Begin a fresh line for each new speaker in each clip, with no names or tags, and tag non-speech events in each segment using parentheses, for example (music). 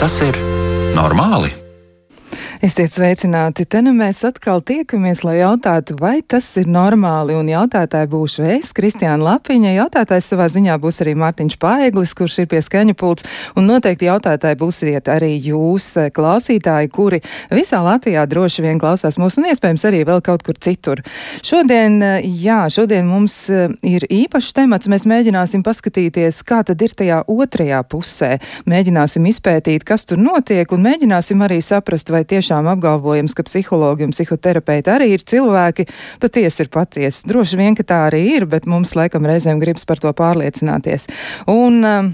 Vai tas ir normāli?
Esiet sveicināti! Te nu mēs atkal tiekamies, lai jautātu, vai tas ir normāli. Un jautātāji būšu es, Kristiāna Lapiņa. Jautātājs savā ziņā būs arī Mārtiņš Paeglis, kurš ir pie skaņa pults. Un noteikti jautātāji būsiet arī jūs, eh, klausītāji, kuri visā Latvijā droši vien klausās mūs un iespējams arī vēl kaut kur citur. Šodien, eh, jā, šodien mums eh, ir īpašs temats. Mēs mēģināsim paskatīties, kā tad ir tajā otrajā pusē. Mēģināsim izpētīt, kas tur notiek un mēģināsim arī saprast, vai tieši tiešām apgalvojums, ka psihologi un psihoterapeiti arī ir cilvēki, patiesi ir patiesi. Droši vien, ka tā arī ir, bet mums laikam reizēm gribas par to pārliecināties. Un, uh,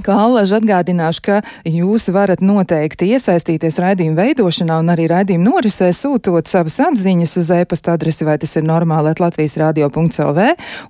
Kā alaži atgādināšu, ka jūs varat noteikti iesaistīties raidījuma veidošanā un arī raidījuma norisē sūtot savas atziņas uz e-pasta adresi, vai tas ir normāli, Latvijas radio.lv,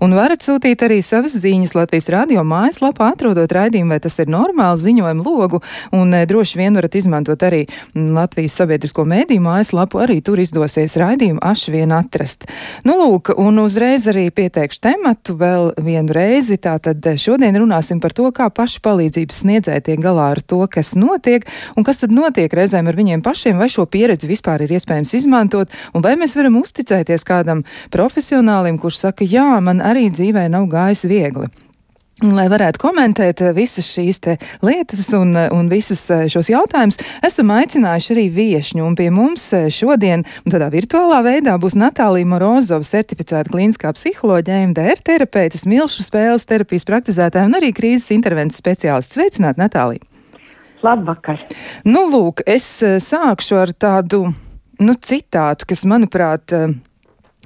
un varat sūtīt arī savas ziņas Latvijas radio mājaslapā, atrodot raidījumu, vai tas ir normāli ziņojumu logu, un e, droši vien varat izmantot arī Latvijas sabiedrisko mēdīju mājaslapu, arī tur izdosies raidījumu aši vien atrast. Nu, lūk, un uzreiz arī pieteikšu tematu vēl vienu reizi, tātad šodien runāsim par to, kā paši palīdzēt palīdzības sniedzēji tiek galā ar to, kas notiek, un kas tad notiek reizēm ar viņiem pašiem, vai šo pieredzi vispār ir iespējams izmantot, un vai mēs varam uzticēties kādam profesionālim, kurš saka, jā, man arī dzīvē nav gājis viegli. Lai varētu komentēt eh, visas šīs lietas un, eh, un visus eh, šos jautājumus, esam aicinājuši arī viešņu. Un pie mums šodien, tādā virtuālā veidā, būs Natālija Morozova, certificēta klīniskā psiholoģija, MDR terapeite, smilšu spēles terapijas praktizētāja un arī krīzes intervences speciālists. Sveicināt, Natālija!
Labvakar!
Nu, lūk, es sākšu ar tādu nu, citātu, kas, manuprāt,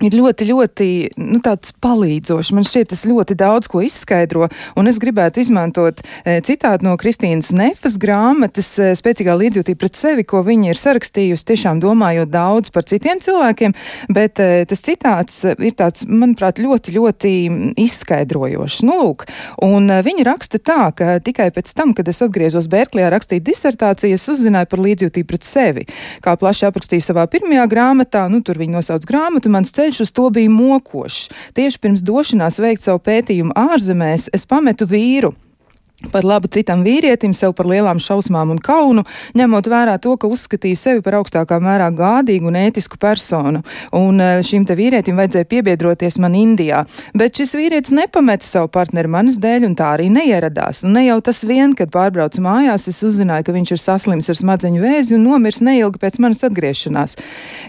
ir ļoti, ļoti nu, palīdzošs. Man šķiet, tas ļoti daudz ko izskaidro, un es gribētu izmantot e, citātu no Kristīnas Nefas grāmatas e, Spēcīgā līdzjūtība pret sevi, ko viņa ir sarakstījusi, tiešām domājot daudz par citiem cilvēkiem, bet e, tas citāts ir tāds, manuprāt, ļoti, ļoti izskaidrojošs. Nu, lūk, un e, viņa raksta tā, ka tikai pēc tam, kad es atgriezos Berklijā rakstīt disertāciju, es uzzināju par līdzjūtību pret sevi. Kā plaši aprakstīja savā pirmajā grāmatā, nu, tur viņa nosauc grāmatu, mans ceļš ceļš uz to bija mokošs. Tieši pirms došanās veikt savu pētījumu ārzemēs, es pametu vīru, par labu citam vīrietim, sev par lielām šausmām un kaunu, ņemot vērā to, ka uzskatīju sevi par augstākā mērā gādīgu un ētisku personu. Un eh, šim te vīrietim vajadzēja piebiedroties man Indijā. Bet šis vīrietis nepameta savu partneri manas dēļ un tā arī neieradās. Un ne jau tas vien, kad pārbraucu mājās, es uzzināju, ka viņš ir saslims ar smadzeņu vēzi un nomirs neilgi pēc manas atgriešanās.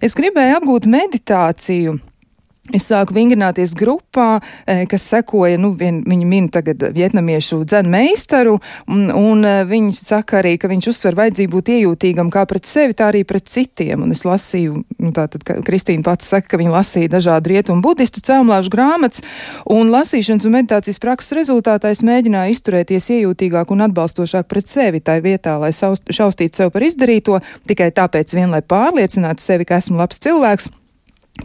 Es gribēju apgūt meditāciju Es sāku vingrināties grupā, e, kas sekoja, nu, vien, viņi min tagad vietnamiešu dzēnu meistaru, un, un e, viņi saka arī, ka viņš uzsver vajadzību būt iejūtīgam kā pret sevi, tā arī pret citiem. Un es lasīju, nu, tā tad Kristīna pats saka, ka viņa lasīja dažādu rietumu budistu cēlmlāžu grāmatas, un lasīšanas un meditācijas prakses rezultātā es mēģināju izturēties iejūtīgāk un atbalstošāk pret sevi tai vietā, lai šaustītu sev par izdarīto, tikai tāpēc vien, lai pārliecinātu sevi, ka esmu labs cilvēks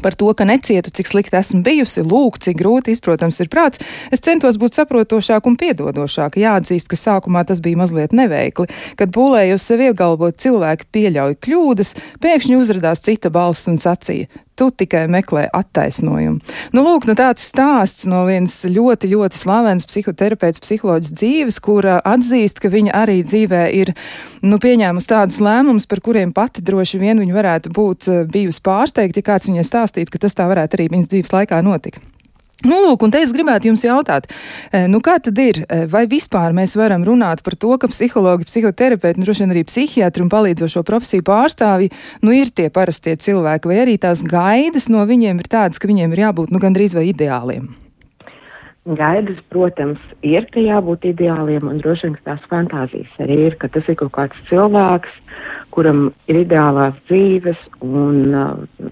par to, ka necietu, cik slikti esmu bijusi, lūk, cik grūti izprotams ir prāts, es centos būt saprotošāk un piedodošāk. Jāatzīst, ka sākumā tas bija mazliet neveikli. Kad pūlējos sev iegalvot, cilvēki pieļauj kļūdas, pēkšņi uzrādās cita balss un sacīja: Tu tikai meklē attaisnojumu. Nu, lūk, nu tāds stāsts no vienas ļoti, ļoti slavens psihoterapeits, psiholoģis dzīves, kura atzīst, ka viņa arī dzīvē ir nu, pieņēmusi tādus lēmumus, par kuriem pati droši vien viņa varētu būt eh, bijusi pārsteigta, ja kāds viņai stāstītu, ka tas tā varētu arī viņas dzīves laikā notikt. Nu, lūk, un te es gribētu jums jautāt, e, nu, kā tad ir, e, vai vispār mēs varam runāt par to, ka psihologi, psihoterapeiti, nu, droši vien arī psihiatri un palīdzošo profesiju pārstāvji, nu, ir tie parastie cilvēki, vai arī tās gaidas no viņiem ir tādas, ka viņiem ir jābūt, nu, gandrīz vai ideāliem?
Gaidas, protams, ir, ka jābūt ideāliem, un droši vien tās fantāzijas arī ir, ka tas ir kaut kāds cilvēks, kuram ir ideālās dzīves, un uh,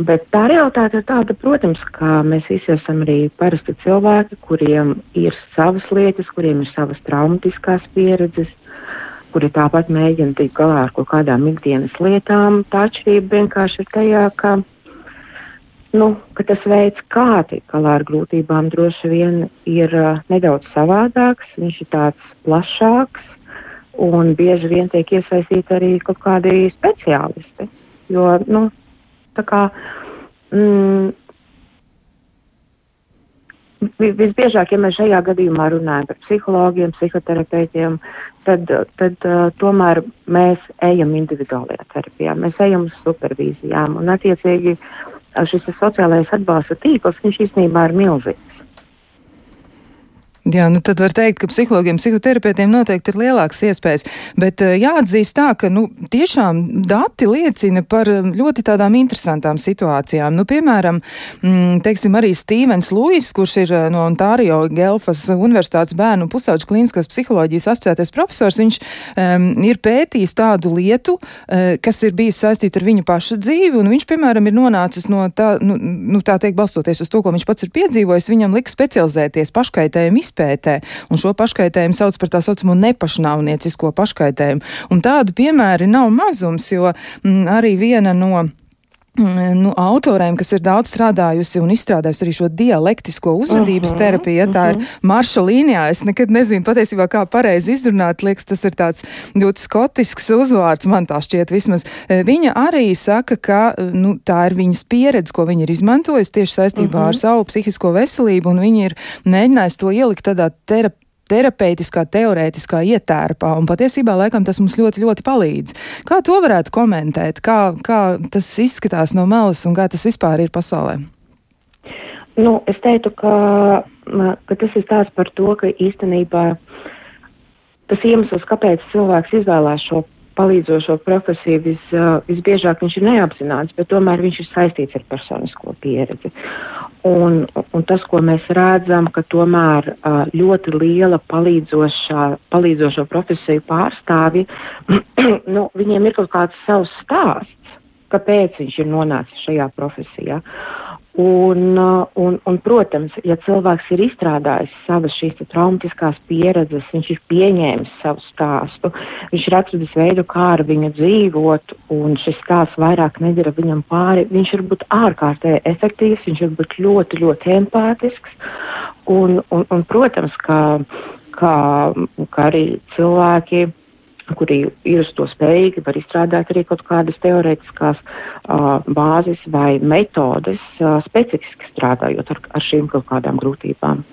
Bet tā realitāte ir tāda, protams, ka mēs visi esam arī parasti cilvēki, kuriem ir savas lietas, kuriem ir savas traumatiskās pieredzes, kuri tāpat mēģina tikt galā ar kaut kādām ikdienas lietām. Tā atšķirība vienkārši ir tajā, ka, nu, ka tas veids, kā tikt galā ar grūtībām, droši vien ir uh, nedaudz savādāks, viņš ir tāds plašāks un bieži vien tiek iesaistīti arī kaut kādi speciālisti. Jo, nu, kā mm, visbiežāk, ja mēs šajā gadījumā runājam par psihologiem, psihoterapeitiem, tad, tad uh, tomēr mēs ejam individuālajā terapijā, mēs ejam uz supervīzijām, un attiecīgi šis sociālais atbalsta tīkls, viņš īstenībā ir milzīgs.
Jā, nu tad var teikt, ka psihologiem, psihoterapeitiem noteikti ir lielākas iespējas, bet eh, jāatzīst tā, ka, nu, tiešām dati liecina par eh, ļoti tādām interesantām situācijām. Nu, piemēram, m, mm, teiksim, arī Stīvens Luis, kurš ir eh, no Ontārio Gelfas Universitātes bērnu pusauģu klīniskās psiholoģijas asociētais profesors, viņš um, ir pētījis tādu lietu, uh, kas ir bijusi saistīta ar viņu paša dzīvi, un viņš, piemēram, ir nonācis no tā, nu, nu tā teikt, balstoties uz to, ko viņš pats ir piedzīvojis, viņam lika specializēties paškaitējumu izpētē un šo paškaitējumu sauc par tā saucamo nepašnāvniecisko paškaitējumu. Un tādu piemēri nav mazums, jo m, mm, arī viena no nu, autoriem, kas ir daudz strādājusi un izstrādājusi arī šo dialektisko uzvedības uh -huh, terapiju, ja tā uh -huh. ir mhm. marša līnijā. Es nekad nezinu patiesībā, kā pareizi izrunāt. Liekas, tas ir tāds ļoti skotisks uzvārds, man tā šķiet vismaz. E, viņa arī saka, ka nu, tā ir viņas pieredze, ko viņa ir izmantojusi tieši saistībā uh -huh. ar mhm. savu psihisko veselību, un viņa ir mēģinājusi to ielikt tādā terapijā terapeitiskā, teorētiskā ietērpā, un patiesībā laikam tas mums ļoti, ļoti palīdz. Kā to varētu komentēt, kā, kā tas izskatās no malas un kā tas vispār ir pasaulē?
Nu, es teiktu, ka, ka tas ir stāsts par to, ka īstenībā tas iemesls, kāpēc cilvēks izvēlās šo palīdzošo profesiju vis, visbiežāk viņš ir neapzināts, bet tomēr viņš ir saistīts ar personisko pieredzi. Un, un tas, ko mēs redzam, ka tomēr ļoti liela palīdzošo profesiju pārstāvji, (clears throat) nu, viņiem ir kaut kāds savs stāsts, kāpēc viņš ir nonācis šajā profesijā. Uh, un, un, protams, ja cilvēks ir izstrādājis savas šīs traumatiskās pieredzes, viņš ir pieņēmis savu stāstu, viņš ir atradis veidu, kā ar viņu dzīvot, un šis stāsts vairāk nedara viņam pāri, viņš var būt ārkārtēji efektīvs, viņš var būt ļoti, ļoti empātisks, un, un, un protams, ka, ka, ka arī cilvēki kuri ir uz to spējīgi, var izstrādāt arī kaut kādas teorētiskās uh, bāzes vai metodes, uh, specifiski strādājot ar, ar šīm kaut kādām grūtībām.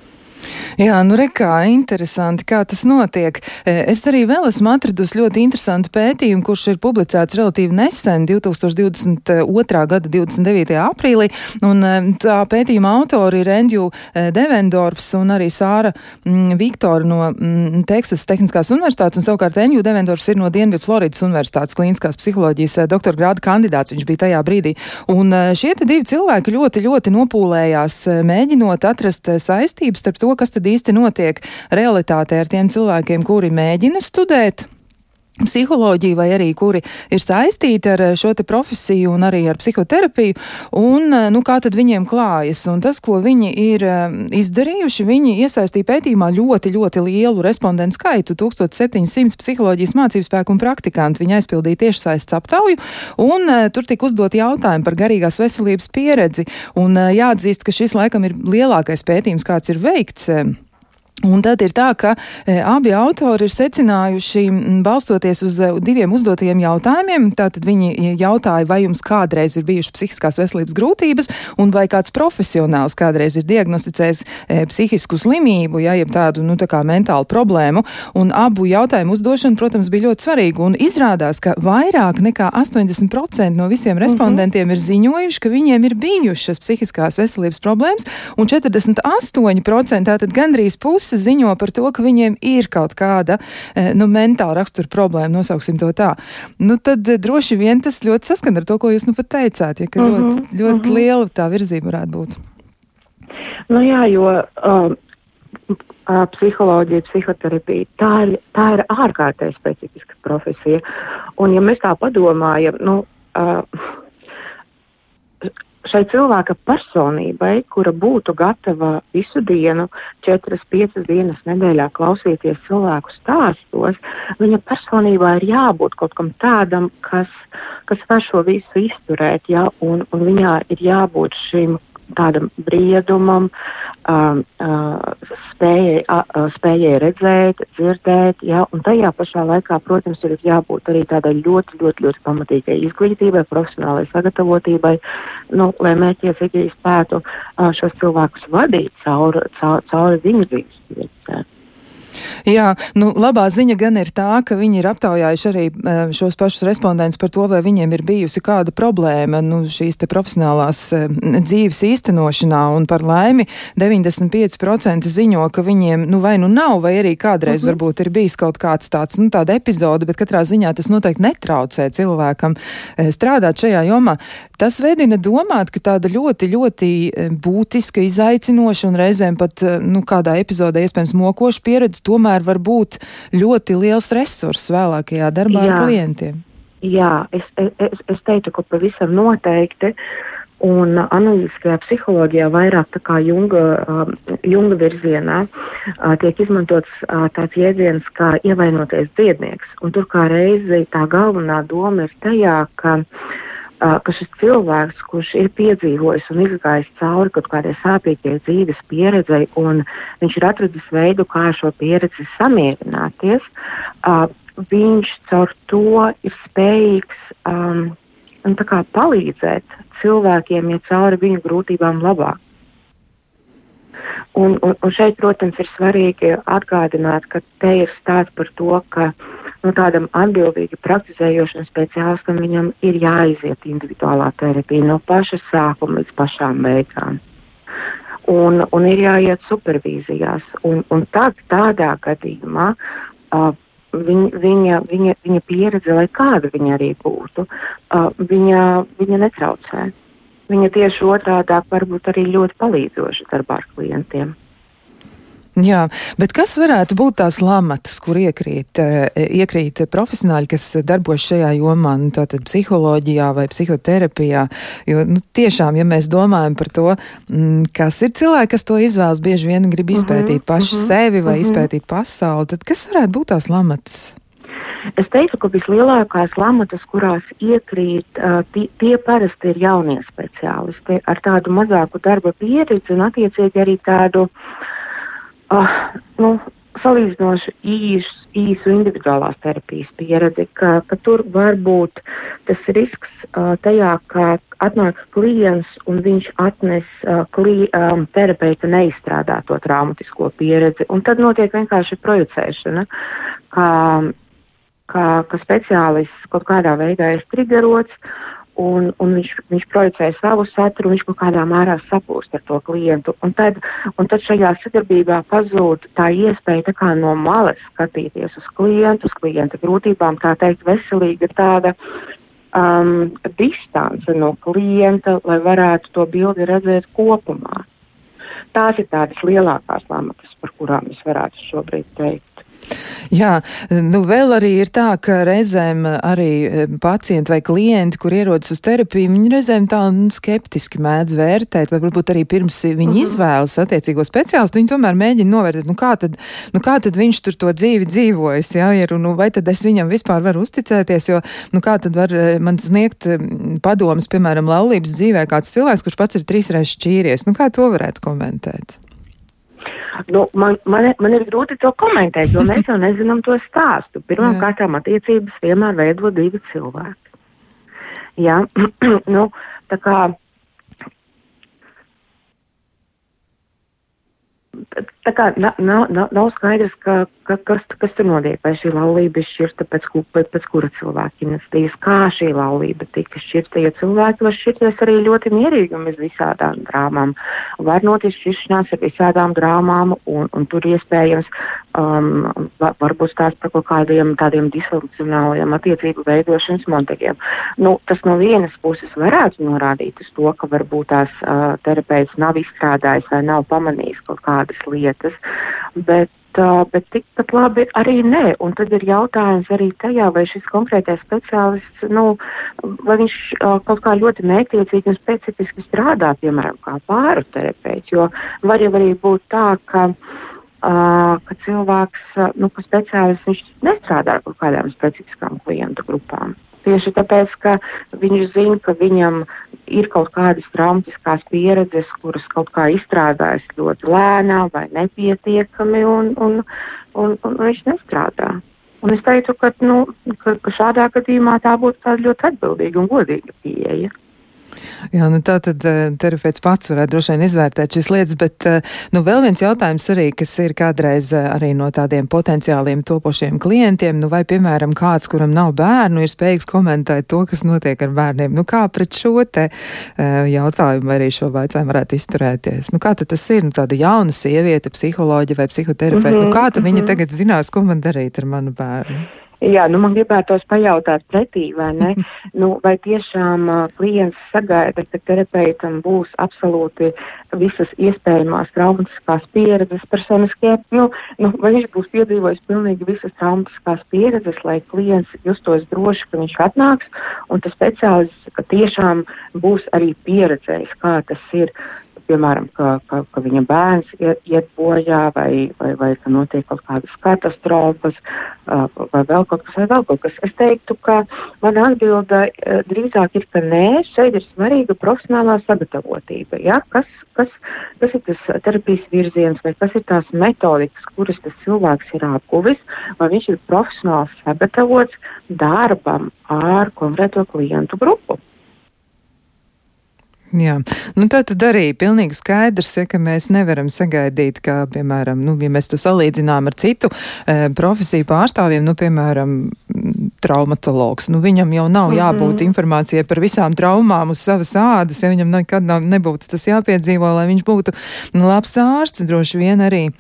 Jā, nu rekā, interesanti, kā tas notiek. E, es arī vēl esmu atradusi ļoti interesantu pētījumu, kurš ir publicēts relatīvi nesen, 2022. gada 29. aprīlī, un e, tā pētījuma autori ir Endju e, Devendorfs un arī Sāra m, Viktora no m, Teksas Tehniskās universitātes, un savukārt Endju Devendorfs ir no Dienvidu Floridas universitātes klīniskās psiholoģijas doktora grāda kandidāts, viņš bija tajā brīdī. Un šie divi cilvēki ļoti, ļoti nopūlējās, mēģinot atrast saistības starp to, kas tad īsti notiek realitātē ar tiem cilvēkiem, kuri mēģina studēt psiholoģiju vai arī kuri ir saistīti ar šo te profesiju un arī ar psihoterapiju, un nu, kā tad viņiem klājas. Un tas, ko viņi ir izdarījuši, viņi iesaistīja pētījumā ļoti, ļoti lielu respondentu skaitu - 1700 psiholoģijas mācību spēku un praktikantu. Viņi aizpildīja tiešsaistes aptauju, un tur tika uzdot jautājumi par garīgās veselības pieredzi. Un jāatzīst, ka šis laikam ir lielākais pētījums, kāds ir veikts Un tad ir tā, ka e, abi autori ir secinājuši, balstoties uz e, diviem uzdotajiem jautājumiem. Tātad viņi jautāja, vai jums kādreiz ir bijušas psihiskās veselības grūtības, un vai kāds profesionāls kādreiz ir diagnosticējis e, psihisku slimību, ja jeb tādu, nu, tā mentālu problēmu. Un abu jautājumu uzdošana, protams, bija ļoti svarīga. Un izrādās, ka vairāk nekā 80% no visiem respondentiem uh -huh. ir ziņojuši, ka viņiem ir bijušas psihiskās veselības problēmas, un 48% tātad gandrīz pusi puses ziņo par to, ka viņiem ir kaut kāda e, nu, mentāla rakstura problēma, nosauksim to tā. Nu, tad e, droši vien tas ļoti saskan ar to, ko jūs nu pat teicāt, ja ka mm -hmm, ļoti, ļoti -hmm. liela tā virzība varētu būt.
Nu jā, jo um, psiholoģija, psihoterapija, tā ir, tā ir ārkārtēji specifiska profesija. Un ja mēs tā padomājam, nu, uh, šai cilvēka personībai, kura būtu gatava visu dienu, četras, piecas dienas nedēļā klausīties cilvēku stāstos, viņa personībā ir jābūt kaut kam tādam, kas, kas var šo visu izturēt, ja, un, un viņā ir jābūt šim tādam briedumam, uh, uh, spējai, uh, spējai redzēt, dzirdēt, ja, un tajā pašā laikā, protams, ir jābūt arī tādai ļoti, ļoti, ļoti pamatīgai izglītībai, profesionālai sagatavotībai, nu, lai mērķiecīgi spētu uh, šos cilvēkus vadīt cauri, cauri, cauri viņu dzīves pieredzē.
Jā, nu, labā ziņa gan ir tā, ka viņi ir aptaujājuši arī e, šos pašus respondentus par to, vai viņiem ir bijusi kāda problēma nu, šīs te profesionālās e, dzīves īstenošanā, un par laimi 95% ziņo, ka viņiem nu vai nu nav, vai arī kādreiz mhm. varbūt ir bijis kaut kāds tāds, nu, tāda epizode, bet katrā ziņā tas noteikti netraucē cilvēkam e, strādāt šajā jomā. Tas veidina domāt, ka tāda ļoti, ļoti būtiska, izaicinoša un reizēm pat, nu, kādā epizodē iespējams mokoša pieredze tomēr var būt ļoti liels resurss vēlākajā darbā Jā. ar klientiem.
Jā, es, es, es teiktu, ka pavisam noteikti. Un analītiskajā psiholoģijā vairāk tā kā Junga, uh, Junga virzienā uh, tiek izmantots uh, tāds jēdziens kā ievainoties dziednieks. Un tur kā reizi tā galvenā doma ir tajā, ka uh, ka šis cilvēks, kurš ir piedzīvojis un izgājis cauri kaut kādai sāpīgai dzīves pieredzei, un viņš ir atradis veidu, kā ar šo pieredzi samierināties, uh, viņš caur to ir spējīgs um, palīdzēt cilvēkiem iet cauri viņu grūtībām labāk. Un, un, un šeit, protams, ir svarīgi atgādināt, ka te ir stāsts par to, ka nu, tādam atbildīgi praktizējošam speciālistam viņam ir jāiziet individuālā terapija no paša sākuma līdz pašām beigām. Un, un ir jāiet supervīzijās. Un, un tad, tādā gadījumā uh, viņ, viņa, viņa, viņa pieredze, lai kāda viņa arī būtu, uh, viņa, viņa netraucē. Viņa tieši otrādāk varbūt arī ļoti palīdzoša darbā ar klientiem.
Jā, bet kas varētu būt tās lamatas, kur iekrīt, eh, iekrīt profesionāļi, kas darbojas šajā jomā, nu, tātad psiholoģijā vai psihoterapijā? Jo, nu, tiešām, ja mēs domājam par to, mm, kas ir cilvēki, kas to izvēlas, bieži vien grib mhm, izpētīt paši uh mhm, -huh, sevi vai mhm. -huh. izpētīt pasauli, tad kas varētu būt tās lamatas?
Es teiktu, ka vislielākās lamatas, kurās iekrīt, tie, tie parasti ir jaunie speciālisti ar tādu mazāku darba pieredzi un attiecīgi arī tādu uh, uh, nu, salīdzinoši īsu, īsu individuālās terapijas pieredzi, ka, ka tur var būt tas risks uh, tajā, ka atnāk klients un viņš atnes uh, kli, um, terapeitu neizstrādāto traumatisko pieredzi, un tad notiek vienkārši projicēšana, ka, ka, ka speciālists kaut kādā veidā ir trigerots, un, un viņš, viņš projicē savu saturu, viņš kaut kādā mērā sapūst ar to klientu. Un tad, un tad šajā sadarbībā pazūd tā iespēja tā kā no malas skatīties uz klientu, uz klienta grūtībām, tā teikt, veselīga tāda um, distance no klienta, lai varētu to bildi redzēt kopumā. Tās ir tādas lielākās lamatas, par kurām es varētu šobrīd teikt.
Jā, nu vēl arī ir tā, ka reizēm arī e, pacienti vai klienti, kur ierodas uz terapiju, viņi reizēm tā nu, skeptiski mēdz vērtēt, vai varbūt arī pirms viņi mhm. -huh. izvēlas attiecīgo speciālistu, viņi tomēr mēģina novērtēt, nu kā tad, nu kā tad viņš tur to dzīvi dzīvojas, jā, ir, un nu, vai tad es viņam vispār varu uzticēties, jo, nu kā tad var e, man sniegt padomas, piemēram, laulības dzīvē kāds cilvēks, kurš pats ir trīsreiz šķīries, nu kā to varētu komentēt?
Nu, man, man, man ir grūti to komentēt, jo mēs jau nezinām to stāstu. Pirmkārt, attiecības vienmēr veido divi cilvēki. Jā, (clears throat) nu, tā kā tā kā nav, nav, nav skaidrs, ka, ka, kas, kas tur notiek. Vai šī laulība ir šķirta pēc, pēc, pēc kura cilvēka iniciatīvas, kā šī laulība tika šķirta, jo cilvēki var šķirties arī ļoti mierīgi un bez visādām drāmām. Var notikt šķiršanās ar visādām drāmām, un, un tur iespējams um, varbūt stāst par kaut kādiem tādiem disfunkcionāliem attiecību veidošanas modeļiem. Nu, tas no vienas puses varētu norādīt uz to, ka varbūt tās uh, terapeits nav izstrādājis vai nav pamanījis kaut kādas lietas lietas, bet, bet tikpat labi arī nē. Un tad ir jautājums arī tajā, vai šis konkrētais speciālists, nu, vai viņš uh, kaut kā ļoti mērķiecīgi un specifiski strādā, piemēram, kā pāru terapeits, jo var jau arī būt tā, ka Uh, ka cilvēks, uh, nu, ka speciālists viņš nestrādā ar kaut kādām specifiskām klientu grupām Tieši tāpēc, ka viņš zina, ka viņam ir kaut kādas traumatiskās pieredzes, kuras kaut kā izstrādājas ļoti lēnā vai nepietiekami, un, un, un, un viņš nestrādā. Un es teiktu, ka, nu, ka, ka šādā gadījumā tā būtu ļoti atbildīga un godīga pieeja.
Jā, nu tā tad eh, terapeits pats varētu droši vien izvērtēt šīs lietas, bet eh, nu vēl viens jautājums arī, kas ir kādreiz eh, arī no tādiem potenciāliem topošiem klientiem, nu vai piemēram kāds, kuram nav bērnu, ir spējīgs komentēt to, kas notiek ar bērniem. Nu kā pret šo te jautājumu vai arī šo vaicojumu varētu izturēties? Nu kā tad tas ir? Nu tāda jauna sieviete, psiholoģa vai psihoterapeita, mm -hmm, nu kā tad mm -hmm. viņa mhm. tagad zinās, ko man darīt ar manu bērnu?
Jā, nu man gribētos pajautāt pretī, vai ne? (laughs) nu, vai tiešām uh, klients sagaida, ka terapeitam būs absolūti visas iespējamās traumatiskās pieredzes personiskie, nu, nu, vai viņš būs piedzīvojis pilnīgi visas traumatiskās pieredzes, lai klients justos droši, ka viņš atnāks, un tas speciālists, tiešām būs arī pieredzējis, kā tas ir piemēram, ka, ka, ka viņa bērns iet, iet bojā vai, vai, vai ka notiek kaut kādas katastrofas vai vēl kaut kas, vai vēl kaut kas. Es teiktu, ka mana atbilde drīzāk ir, ka nē, šeit ir svarīga profesionālā sagatavotība. Ja? Kas, kas, kas ir tas terapijas virziens vai kas ir tās metodikas, kuras tas cilvēks ir apguvis, vai viņš ir profesionāli sagatavots darbam ar konkrēto klientu grupu.
Jā, nu tā tad arī pilnīgi skaidrs, ja, ka mēs nevaram sagaidīt, ka, piemēram, nu, ja mēs to salīdzinām ar citu e, profesiju pārstāvjiem, nu, piemēram, traumatologs, nu, viņam jau nav jābūt mm -hmm. informācijai par visām traumām uz savas ādas, ja viņam nekad nav, nebūtu tas jāpiedzīvo, lai viņš būtu nu, labs ārsts, droši vien arī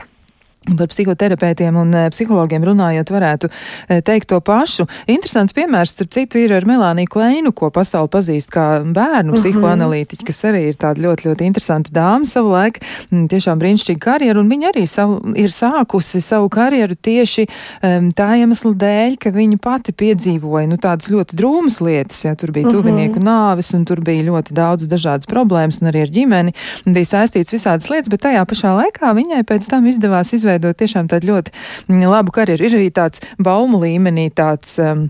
Par psihoterapeitiem un e, psihologiem runājot, varētu e, teikt to pašu. Interesants piemērs, starp citu, ir ar Melāniju Kleinu, ko pasauli pazīst kā bērnu mhm. psihoanalītiķi, kas arī ir tāda ļoti, ļoti interesanta dāma savulaik, tiešām brīnišķīga karjeru, un viņa arī savu, ir sākusi savu karjeru tieši um, tā iemesla dēļ, ka viņa pati piedzīvoja, nu, tādas ļoti drūmas lietas, ja tur bija tuvinieku nāvis, un tur bija ļoti daudz dažādas problēmas, un arī ar ģimeni, bija saistīts visādas lietas, bet tajā pašā laikā viņai pēc tam izdevās izveidot izveidot tiešām tādu ļoti mm, labu karjeru. Ir arī tāds baumu līmenī tāds. Um,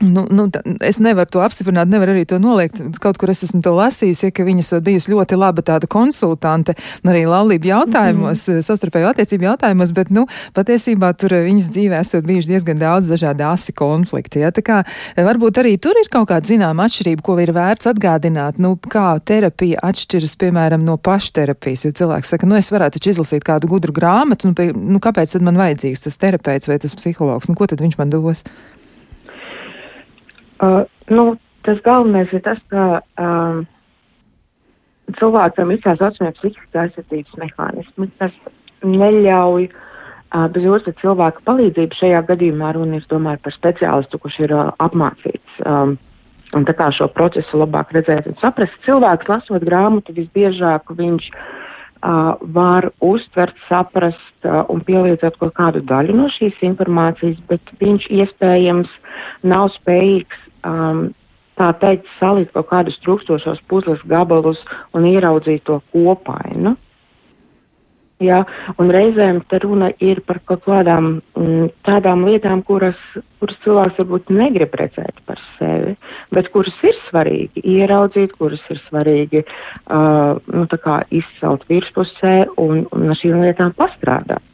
Nu, nu, es nevaru to apstiprināt, nevaru arī to noliegt. Kaut kur es esmu to lasījusi, ja, ka viņas bijusi ļoti laba tāda konsultante arī laulību jautājumos, mm -hmm. savstarpēju attiecību jautājumos, bet, nu, patiesībā tur viņas dzīvē esot bijuši diezgan daudz dažādi asi konflikti. Ja, tā kā varbūt arī tur ir kaut kāda zināma atšķirība, ko ir vērts atgādināt, nu, kā terapija atšķiras, piemēram, no pašterapijas. Jo cilvēks saka, nu, es varētu izlasīt kādu gudru grāmatu, nu, pie, nu kāpēc tad man vajadzīgs tas terapeits vai tas psihologs, nu, ko tad viņš man dos?
Uh, nu, tas galvenais ir tas, ka um, cilvēkam ir tā saucamie psihiskā aizsardzības mehānismi, kas neļauj uh, bez otras cilvēka palīdzību šajā gadījumā runa ir domāju par speciālistu, kurš ir uh, apmācīts. Um, un tā kā šo procesu labāk redzēt un saprast, cilvēks lasot grāmatu visbiežāk viņš uh, var uztvert, saprast uh, un pielietot kaut kādu daļu no šīs informācijas, bet viņš iespējams nav spējīgs um, tā teikt, salikt kaut kādus trūkstošos puzles gabalus un ieraudzīt to kopainu. Jā, un reizēm te runa ir par kaut kādām m, tādām lietām, kuras, kuras cilvēks varbūt negrib redzēt par sevi, bet kuras ir svarīgi ieraudzīt, kuras ir svarīgi uh, nu, izcelt virspusē un, un ar šīm lietām pastrādāt.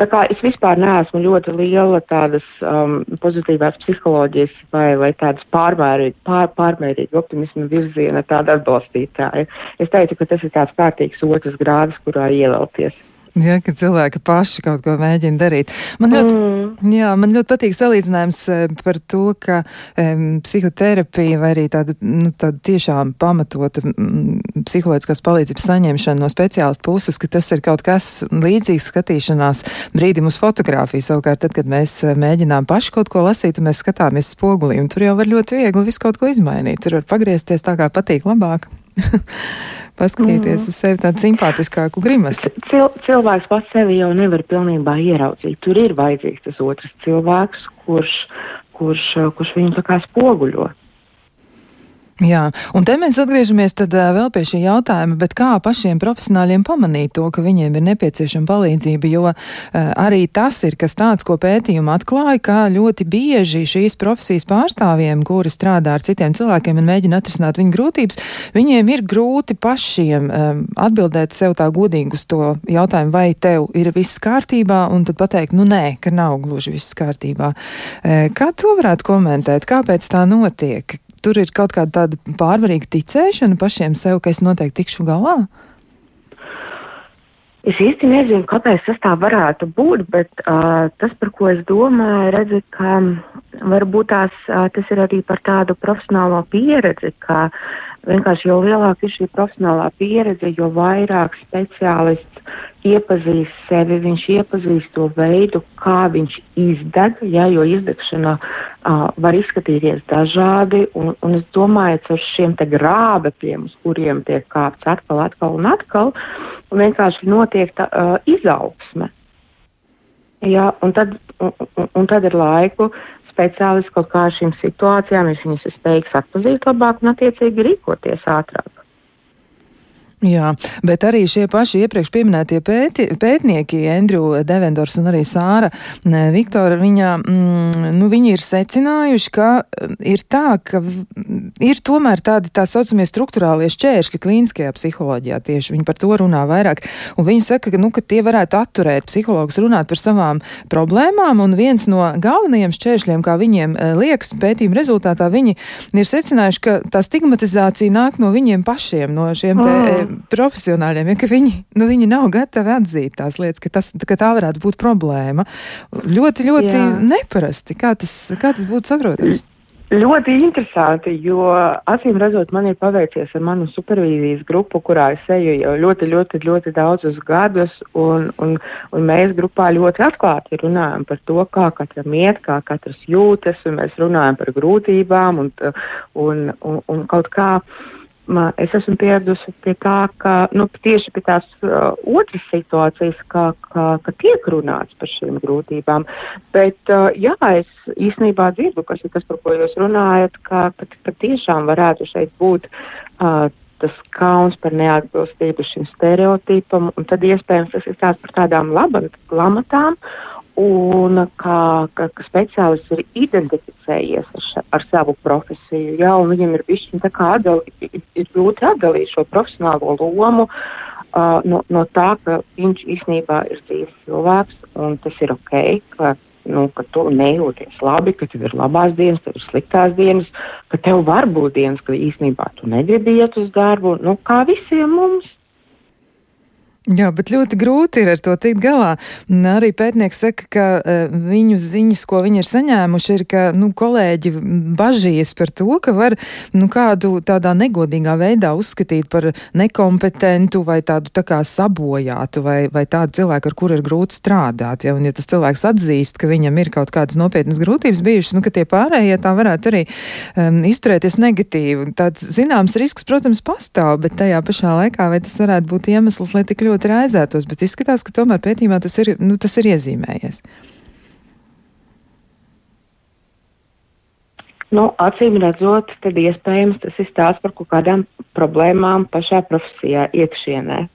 Tā kā es vispār neesmu ļoti liela tādas um, pozitīvās psiholoģijas vai, vai tādas pārmērīgi, pār, pārmērīgi optimismu virziena tāda atbalstītāja. Es teiktu, ka tas ir tāds kārtīgs otrs grāds, kurā ievēlties.
Ja, ka cilvēki paši kaut ko mēģina darīt. Man ļoti, mm. jā, man ļoti patīk salīdzinājums eh, par to, ka um, psihoterapija vai arī tāda, nu, tāda tiešām pamatota mm, psiholoģiskās palīdzības saņemšana no speciālistu puses, ka tas ir kaut kas līdzīgs skatīšanās brīdim uz fotografiju. Savukārt, tad, kad mēs eh, mēģinām paši kaut ko lasīt, mēs skatāmies spogulī, un tur jau var ļoti viegli visu kaut ko izmainīt. Tur var pagriezties tā, kā patīk labāk. (laughs) paskatīties mm. uz sevi tādu simpātiskāku grimasu.
Cil, cilvēks pats sevi jau nevar pilnībā ieraudzīt. Tur ir vajadzīgs tas otrs cilvēks, kurš, kurš, kurš viņu tā kā spoguļo.
Jā, un te mēs atgriežamies tad vēl pie šī jautājuma, bet kā pašiem profesionāļiem pamanīt to, ka viņiem ir nepieciešama palīdzība, jo arī tas ir kas tāds, ko pētījumi atklāja, ka ļoti bieži šīs profesijas pārstāvjiem, kuri strādā ar citiem cilvēkiem un mēģina atrisināt viņu grūtības, viņiem ir grūti pašiem atbildēt sev tā godīgi uz to jautājumu, vai tev ir viss kārtībā, un tad pateikt, nu nē, ka nav gluži viss kārtībā. Kā to varētu komentēt? Kāpēc tā notiek? Tur ir kaut kāda tāda pārvarīga ticēšana pašiem sev, ka es noteikti tikšu galā?
Es īsti nezinu, kāpēc tas tā varētu būt, bet uh, tas, par ko es domāju, redzi, ka varbūt tās, uh, tas ir arī par tādu profesionālo pieredzi, ka vienkārši jo lielāka ir šī profesionālā pieredze, jo vairāk speciālists iepazīst sevi, viņš iepazīst to veidu, kā viņš izdeg, ja, jo izdegšana uh, var izskatīties dažādi, un, un es domāju, ka ar šiem te grābekļiem, uz kuriem tiek kāpts atkal, atkal un atkal, vienkārši notiek tā uh, izaugsme. Ja, un, tad, un, un, tad ir laiku speciālists kaut kā šīm situācijām, viņš viņas ir spējīgs atpazīt labāk un attiecīgi rīkoties ātrāk.
Jā, bet arī šie paši iepriekš pieminētie pēti, pētnieki, Andrew Devendors un arī Sāra Viktora, viņa, mm, nu, viņi ir secinājuši, ka mm, ir tā, ka ir tomēr tādi tā saucamie struktūrālie šķēršļi klīniskajā psiholoģijā tieši. Viņi par to runā vairāk. Un viņi saka, ka, nu, ka tie varētu atturēt psihologus runāt par savām problēmām, un viens no galvenajiem šķēršļiem, kā viņiem eh, liekas, pētījuma rezultātā, viņi ir secinājuši, ka tā stigmatizācija nāk no viņiem pašiem, no šiem te mm profesionāļiem, ja, ka viņi, nu, viņi nav gatavi atzīt tās lietas, ka, tas, ka tā varētu būt problēma. Ļoti, ļoti Jā. neparasti. Kā tas, kā tas būtu saprotams?
Ļoti interesanti, jo acīm redzot, man ir paveicies ar manu supervīzijas grupu, kurā es eju jau ļoti, ļoti, ļoti daudzus gadus, un, un, un mēs grupā ļoti atklāti runājam par to, kā katram iet, kā katrs jūtas, un mēs runājam par grūtībām un, un, un, un kaut kā. Uh, es esmu pieradusi pie tā, ka nu, tieši pie tās uh, otras situācijas, kā, kā, ka tiek runāts par šīm grūtībām. Bet, uh, jā, es īstenībā dzirdu, kas ir tas, par ko jūs runājat, ka, ka, ka tiešām varētu šeit būt. Uh, tas kauns par neatbilstību šim stereotipam, un tad iespējams tas ir tāds par tādām lamatām, un kā, ka, ka speciālists ir identificējies ar, ša, ar savu profesiju, jā, un viņam ir bišķiņ tā kā atdali, ir, ir grūti atdalīt šo profesionālo lomu uh, no, no tā, ka viņš īstenībā ir dzīves cilvēks, un tas ir ok, ka, nu, ka tu nejūties labi, ka tev ir labās dienas, tev ir sliktās dienas, ka tev var būt dienas, ka īstenībā tu negribi iet uz darbu, nu, kā visiem mums.
Jā, bet ļoti grūti ir ar to tikt galā. Arī pētnieks saka, ka uh, viņu ziņas, ko viņi ir saņēmuši, ir, ka nu, kolēģi bažījies par to, ka var nu, kādu tādā negodīgā veidā uzskatīt par nekompetentu vai tādu tā kā sabojātu vai, vai tādu cilvēku, ar kuru ir grūti strādāt. Ja, un, ja tas cilvēks atzīst, ka viņam ir kaut kādas nopietnas grūtības bijušas, nu, ka tie pārējie tā varētu arī um, izturēties negatīvi. Tāds zināms risks, protams, pastāv, bet tajā pašā laikā vai tas varētu būt iemesls, lai tik ļoti ļoti raizētos, bet izskatās, ka tomēr pētījumā tas ir, nu, tas ir iezīmējies.
Nu, acīm redzot, tad iespējams tas ir stāsts par kaut kādām problēmām pašā profesijā iekšienē.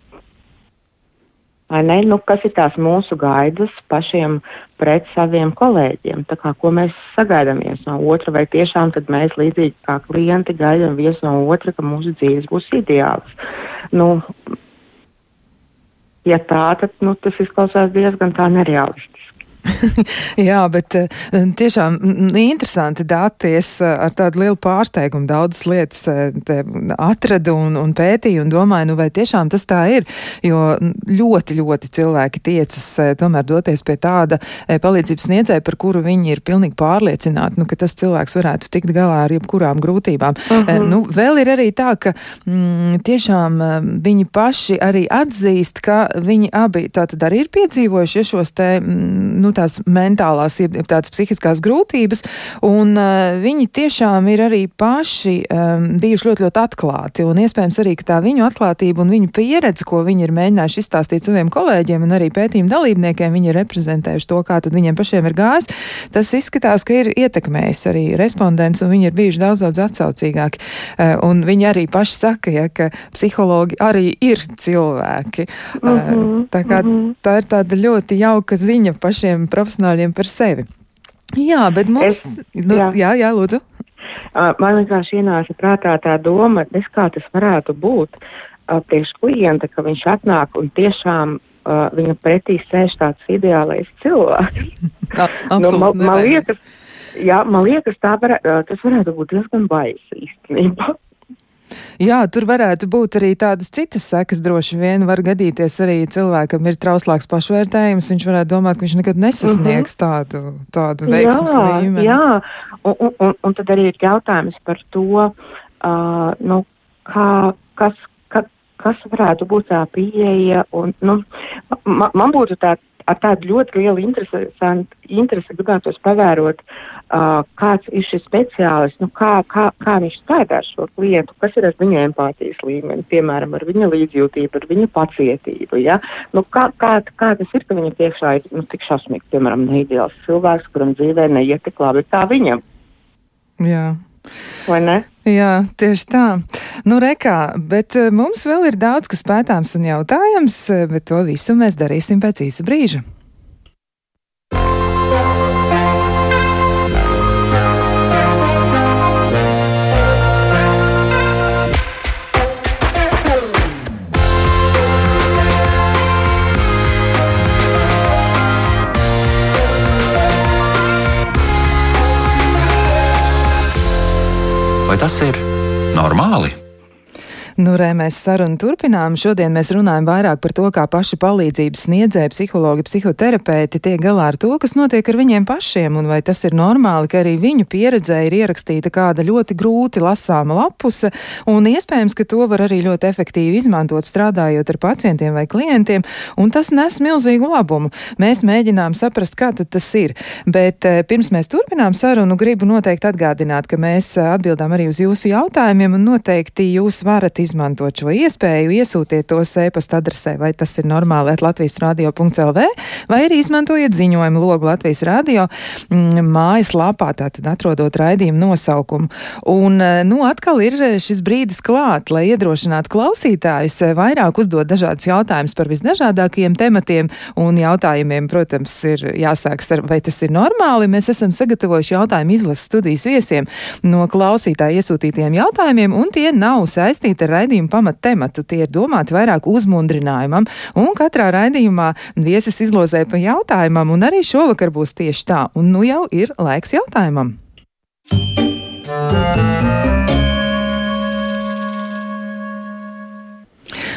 Nu, kas ir tās mūsu gaidas pašiem pret saviem kolēģiem? Tā kā, ko mēs sagaidām viens no otra, vai tiešām mēs līdzīgi kā klienti gaidām viens no otra, ka mūsu dzīves būs ideāls? Nu, ja tā, tad nu, tas izklausās diezgan tā nereālistiski. (laughs)
Jā, bet eh, tiešām interesanti dati. Es eh, ar tādu lielu pārsteigumu daudzas lietas eh, atradu un, un pētīju un domāju, nu vai tiešām tas tā ir, jo ļoti, ļoti cilvēki tiecas tomēr doties pie tāda palīdzības sniedzēja, par kuru viņi ir pilnīgi pārliecināti, nu, ka tas cilvēks varētu tikt galā ar jebkurām grūtībām. Uh mhm. -huh. Nu, vēl ir arī tā, ka mm, tiešām viņi paši arī atzīst, ka viņi abi tātad arī ir piedzīvojuši šos te, mm, nu, nu, tās mentālās, tādas psihiskās grūtības, un uh, viņi tiešām ir arī paši um, bijuši ļoti, ļoti atklāti, un iespējams arī, ka tā viņu atklātība un viņu pieredze, ko viņi ir mēģinājuši izstāstīt saviem kolēģiem un arī pētījumu dalībniekiem, viņi ir reprezentējuši to, kā tad viņiem pašiem ir gājis, tas izskatās, ka ir ietekmējis arī respondents, un viņi ir bijuši daudz, daudz atsaucīgāki, uh, un viņi arī paši saka, ja, ka psihologi arī ir cilvēki. Mm -hmm, tā, kā, mm -hmm. tā ir tāda ļoti jauka ziņa pašiem profesionāļiem par sevi. Jā, bet mums. Es, nu, jā. jā, jā, lūdzu.
Man vienkārši ienāca prātā tā doma, es kā tas varētu būt priekš klienta, ka viņš atnāk un tiešām uh, viņam pretī sēž tāds ideālais cilvēks. (laughs) nu, man, man liekas, jā, man liekas tā var, tas varētu būt diezgan baisi (laughs) īstenībā.
Jā, tur varētu būt arī tādas citas sekas. Droši vien var gadīties arī cilvēkam ir trauslāks pašvērtējums. Viņš varētu domāt, ka viņš nekad nesasniegs mm -hmm. tādu, tādu veiksmus līmeni.
Jā, un, un, un, un tad arī ir jautājums par to, uh, nu, kā, kas, ka, kas varētu būt tā pieeja. Un, nu, man, man būtu tā ar tādu ļoti lielu interesi, gribētos pavērot, uh, kāds ir šis speciālists, nu, kā, kā, kā viņš strādā ar šo klientu, kas ir ar viņa empātijas līmeni, piemēram, ar viņa līdzjūtību, ar viņa pacietību. Ja? Nu, kā, kā, kā tas ir, ka viņa priekšā ir nu, tik šausmīgi, piemēram, neideāls cilvēks, kuram dzīvē neiet tik labi kā viņam?
Jā.
Vai ne?
Jā, tieši tā. Nu, rekā, bet eh, mums vēl ir daudz, kas pētāms un jautājams, eh, bet to visu mēs darīsim pēc īsa brīža.
Vai tas ir normāli?
Nu, re, mēs sarunu turpinām. Šodien mēs runājam vairāk par to, kā paši palīdzības sniedzēji, psihologi, psihoterapeiti tiek galā ar to, kas notiek ar viņiem pašiem, un vai tas ir normāli, ka arī viņu pieredzē ir ierakstīta kāda ļoti grūti lasāma lapuse, un iespējams, ka to var arī ļoti efektīvi izmantot strādājot ar pacientiem vai klientiem, un tas nes milzīgu labumu. Mēs mēģinām saprast, kā tas ir, bet eh, pirms mēs turpinām sarunu, gribu noteikti atgādināt, ka mēs eh, atbildām arī uz jūsu jautājumiem, un noteikti jūs varat izmantot šo iespēju, iesūtiet tos e-pasta adresē, vai tas ir normāli Latvijas radio.lv, vai arī izmantojiet ziņojumu logu Latvijas radio mm, mājaslapā, tātad atrodot raidījumu nosaukumu. Un, e, nu, atkal ir šis brīdis klāt, lai iedrošinātu klausītājus e, vairāk uzdot dažādus jautājumus par visdažādākajiem tematiem, un jautājumiem, protams, ir jāsāks ar, vai tas ir normāli. Mēs esam sagatavojuši jautājumu izlases studijas viesiem no klausītāju iesūtītiem jautājumiem, un tie nav saistīti ar raidījuma pamattematu. Tie ir domāti vairāk uzmundrinājumam, un katrā raidījumā viesis izlozē pa jautājumam, un arī šovakar būs tieši tā. Un nu jau ir laiks jautājumam.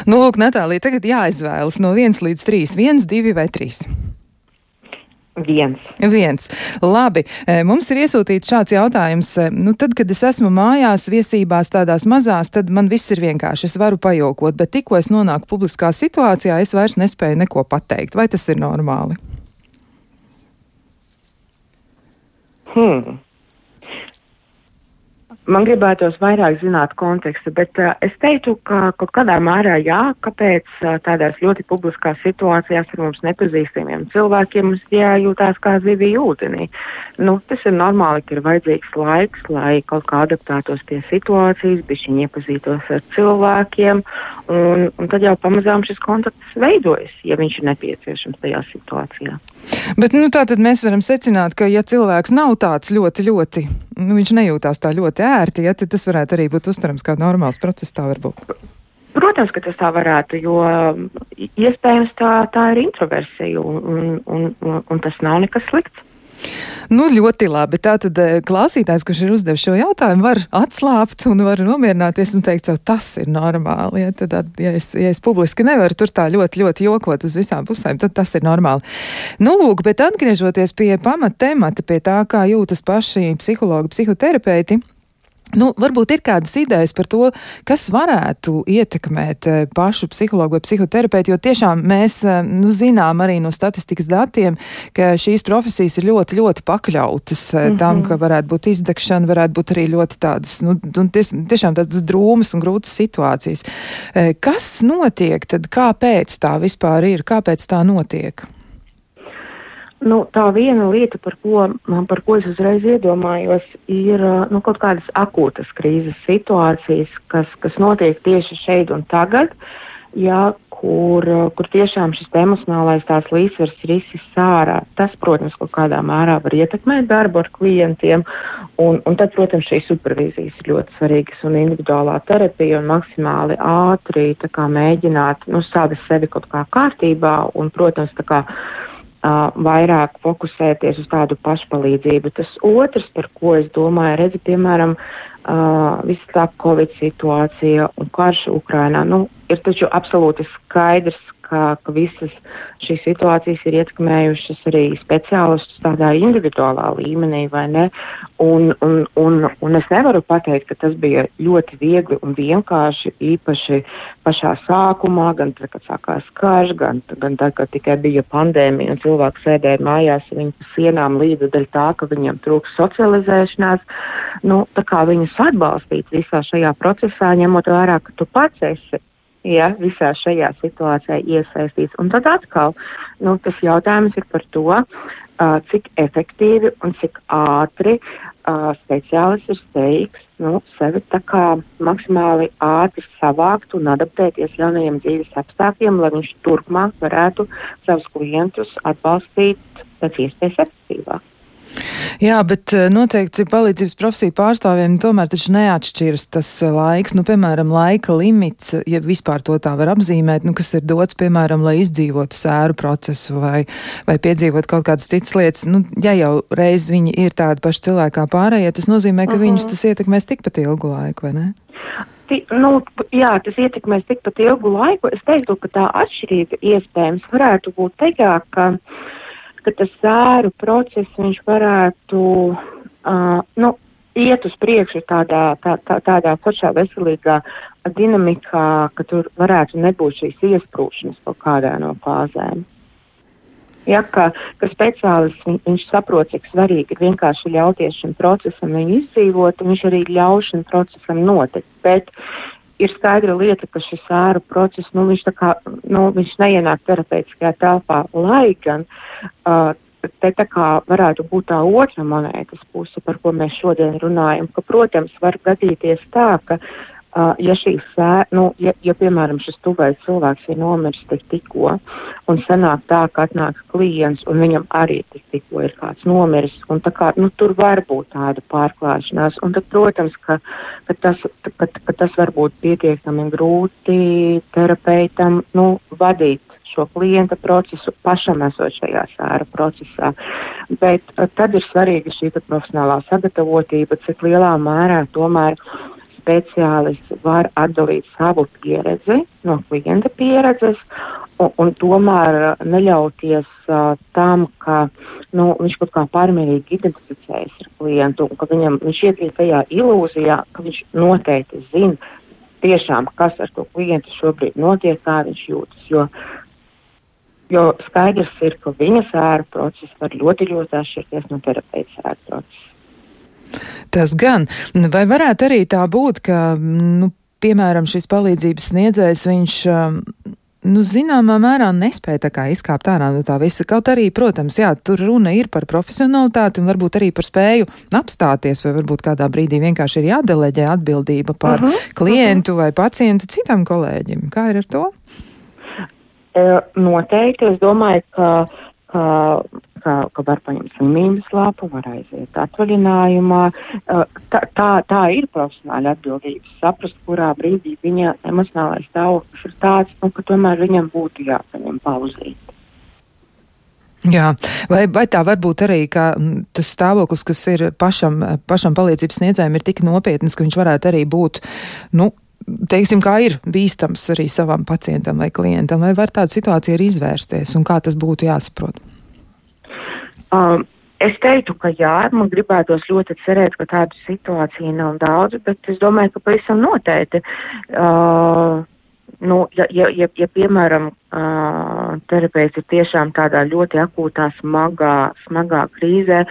Nu, lūk, Natālija, tagad jāizvēlas no 1 līdz 3, 1, 2 vai 3.
Viens.
Viens. Labi, e, mums ir iesūtīts šāds jautājums. E, nu, tad, kad es esmu mājās, viesībās, tādās mazās, tad man viss ir vienkārši. Es varu pajokot, bet tikko es nonāku publiskā situācijā, es vairs nespēju neko pateikt. Vai tas ir normāli?
Hmm. Man gribētos vairāk zināt kontekstu, bet uh, es teiktu, ka kaut kādā mērā jā, kāpēc uh, tādās ļoti publiskās situācijās ar mums nepazīstamiem cilvēkiem mums jājūtās kā zivī ūdenī. Nu, tas ir normāli, ka ir vajadzīgs laiks, lai kaut kā adaptētos pie situācijas, bišķiņi iepazītos ar cilvēkiem, un, un tad jau pamazām šis kontakts veidojas, ja viņš ir nepieciešams tajā situācijā.
Bet, nu, tā tad mēs varam secināt, ka ja cilvēks nav tāds ļoti, ļoti, nu, viņš nejūtās tā ļoti ērti, ja, tas varētu arī būt uztverams kā normāls process, tā varbūt.
Protams, ka tas tā varētu, jo iespējams tā, tā ir introversija, un, un, un, un tas nav nekas slikts.
Nu, ļoti labi. Tātad eh, klausītājs, kurš ir uzdevis šo jautājumu, var atslābt un var nomierināties un teikt, ka tas ir normāli. Ja, tad, ja, es, ja es publiski nevaru tur tā ļoti, ļoti jokot uz visām pusēm, tad tas ir normāli. Nu, lūk, bet atgriežoties pie pamata temata, pie tā, kā jūtas paši psihologi, psihoterapeiti. Nu, varbūt ir kādas idejas par to, kas varētu ietekmēt eh, pašu psihologu vai psihoterapeitu, jo tiešām mēs eh, nu, zinām arī no statistikas datiem, ka šīs profesijas ir ļoti, ļoti pakļautas mm -hmm. tam, ka varētu būt izdegšana, varētu būt arī ļoti tādas, nu, ties, tiešām tādas drūmas un grūtas situācijas. Kas notiek tad, kāpēc tā vispār ir, kāpēc tā notiek?
Nu, tā viena lieta, par ko, par ko es uzreiz iedomājos, ir nu, kaut kādas akūtas krīzes situācijas, kas, kas notiek tieši šeit un tagad, jā, kur, kur tiešām šis emocionālais tās līdzsvars ir izsis ārā. Tas, protams, kaut kādā mērā var ietekmēt darbu ar klientiem, un, un tad, protams, šīs supervīzijas ir ļoti svarīgas un individuālā terapija un maksimāli ātri mēģināt nu, sādi sevi kaut kā kārtībā un, protams, tā kā vairāk fokusēties uz tādu pašpalīdzību. Tas otrs, par ko es domāju, redzi, piemēram, visa tā Covid situācija un karš Ukrainā, nu, ir taču absolūti skaidrs, ka, ka visas šīs situācijas ir ietekmējušas arī speciālistus tādā individuālā līmenī, vai ne? Un, un, un, un es nevaru pateikt, ka tas bija ļoti viegli un vienkārši, īpaši pašā sākumā, gan tad, kad sākās karš, gan, gan tad, kad tikai bija pandēmija un cilvēki sēdēja mājās viņi pa sienām līdzi dēļ tā, ka viņiem trūks socializēšanās. Nu, tā kā viņus atbalstīt visā šajā procesā, ņemot vērā, ka tu pats esi ja, visā šajā situācijā iesaistīts. Un tad atkal nu, tas jautājums ir par to, uh, cik efektīvi un cik ātri uh, speciālists ir spējīgs nu, sevi tā kā maksimāli ātri savākt un adaptēties jaunajiem dzīves apstākļiem, lai viņš turpmāk varētu savus klientus atbalstīt pēc iespējas efektīvāk.
Jā, bet eh, noteikti palīdzības profesiju pārstāvjiem tomēr taču neatšķiras tas eh, laiks, nu, piemēram, laika limits, ja vispār to tā var apzīmēt, nu, kas ir dots, piemēram, lai izdzīvotu sēru procesu vai, vai piedzīvot kaut kādas citas lietas. Nu, ja jau reiz viņi ir tādi paši cilvēki kā pārējie, tas nozīmē, ka uh -huh. viņus tas ietekmēs tikpat ilgu laiku, vai ne?
Nu, jā, tas ietekmēs tikpat ilgu laiku. Es teiktu, ka tā atšķirība iespējams varētu būt tajā, ka uh, ka tas sēru process viņš varētu uh, nu, iet uz priekšu tādā, tā, tā, tādā pašā veselīgā dinamikā, ka tur varētu nebūt šīs iesprūšanas kaut kādā no fāzēm. Ja, ka, ka speciālists viņ, viņš saprot, cik svarīgi ir vienkārši ļauties šim procesam viņu izdzīvot, un viņš arī ļauj šim procesam notikt. Bet ir skaidra lieta, ka šis ēru process, nu, viņš kā, nu, viņš neienāk terapeitiskajā telpā, lai gan uh, te tā kā varētu būt tā otra monētas puse, par ko mēs šodien runājam, ka, protams, var gadīties tā, ka Uh, ja šī sē, nu, ja, ja, piemēram, šis tuvais cilvēks ir nomiris tik tikko, un sanāk tā, ka atnāk klients, un viņam arī tik tikko ir kāds nomiris, un tā kā, nu, tur var būt tāda pārklāšanās, un tad, protams, ka, ka, tas, ka, ka tas var būt pietiekami grūti terapeitam, nu, vadīt šo klienta procesu, pašam esot šajā sēra procesā. Bet tad ir svarīga šī profesionālā sagatavotība, cik lielā mērā tomēr speciālists var atdalīt savu pieredzi no klienta pieredzes un, un tomēr neļauties uh, tam, ka nu, viņš kaut kā pārmērīgi identificējas ar klientu un ka viņam, viņš iekrīt tajā ilūzijā, ka viņš noteikti zina tiešām, kas ar to klientu šobrīd notiek, kā viņš jūtas. Jo, jo skaidrs ir, ka viņa sēra process var ļoti, ļoti atšķirties no terapeita sēra procesa.
Tas gan. Vai varētu arī tā būt, ka, nu, piemēram, šis palīdzības sniedzējs, viņš. Um, nu, zināmā mērā nespēja tā kā izkāpt ārā no tā visa. Kaut arī, protams, jā, tur runa ir par profesionalitāti un varbūt arī par spēju apstāties, vai varbūt kādā brīdī vienkārši ir jādeleģē atbildība par uh mhm, -huh, klientu uh -huh. vai pacientu citam kolēģim. Kā ir ar to?
E, noteikti. Es domāju, ka, ka ka, ka var paņemt slimības lapu, var aiziet atvaļinājumā. Tā, tā, tā ir profesionāla atbildība. Saprast, kurā brīdī viņa emocionālais stāvoklis ir tāds, nu, ka tomēr viņam būtu jāpaņem pauzīt.
Jā, vai, vai tā var būt arī, ka tas stāvoklis, kas ir pašam, pašam palīdzības sniedzējiem, ir tik nopietns, ka viņš varētu arī būt, nu, teiksim, kā ir bīstams arī savam pacientam vai klientam, vai var tāda situācija arī izvērsties un kā tas būtu jāsaprot?
Um, Es teiktu, ka jā, man gribētos ļoti cerēt, ka tādu situāciju nav daudz, bet es domāju, ka pavisam noteikti. Uh, nu, ja, ja, ja, ja piemēram, uh, terapeits ir tiešām tādā ļoti akūtā, smagā, smagā krīzē,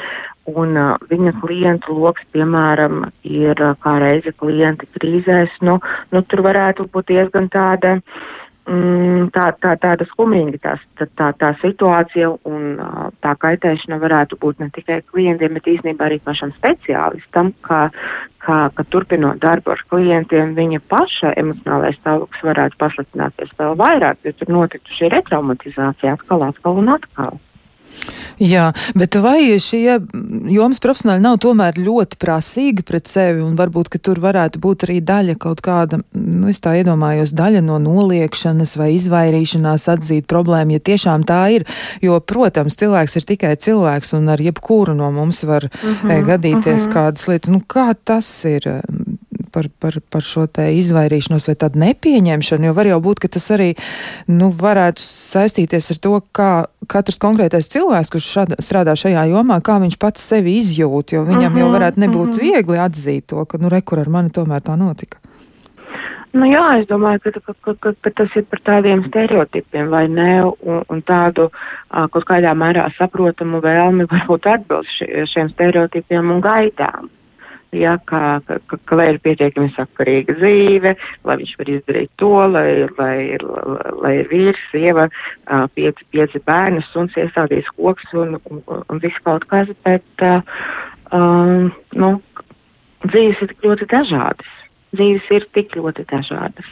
un uh, viņa klientu loks, piemēram, ir uh, kā reize klienti krīzēs, nu, nu tur varētu būt diezgan tāda. Uh, tā, tā, tāda skumīga tā, tā, tā situācija un tā kaitēšana varētu būt ne tikai klientiem, bet īstenībā arī pašam speciālistam, kā, kā, ka turpinot darbu ar klientiem, viņa paša emocionālais stāvoklis varētu pasliktināties vēl vairāk, jo tur notiktu šī retraumatizācija atkal, atkal un atkal.
Jā, bet vai šie jomas profesionāļi nav tomēr ļoti prasīgi pret sevi? Un varbūt, ka tur varētu būt arī daļa kaut kāda, nu, es tā iedomājos, daļa no noliekšanas vai izvairīšanās atzīt problēmu, ja tiešām tā ir, jo, protams, cilvēks ir tikai cilvēks un ar jebkuru no mums var mm -hmm, gadīties mm -hmm. kādas lietas, nu, kā tas ir par, par, par šo te izvairīšanos vai tādu nepieņemšanu, jo var jau būt, ka tas arī nu, varētu saistīties ar to, kā katrs konkrētais cilvēks, kurš šāda, strādā šajā jomā, kā viņš pats sevi izjūt, jo viņam mm -hmm, jau mhm, varētu nebūt mm -hmm. viegli atzīt to, ka, nu, rekur ar mani tomēr tā notika.
Nu, jā, es domāju, ka, ka, ka, ka, ka tas ir par tādiem stereotipiem vai ne, un, un tādu uh, kaut kādā mērā saprotamu vēlmi varbūt atbilst šiem stereotipiem un gaidām ja, ka, ka, ka, lai ir pietiekami sakarīga dzīve, lai viņš var izdarīt to, lai, lai, lai, ir vīrs, sieva, pieci, pieci bērni, suns iestādīs koks un, un, un viss kaut kas, bet um, nu, dzīves ir tik ļoti dažādas. Dzīves ir tik ļoti dažādas.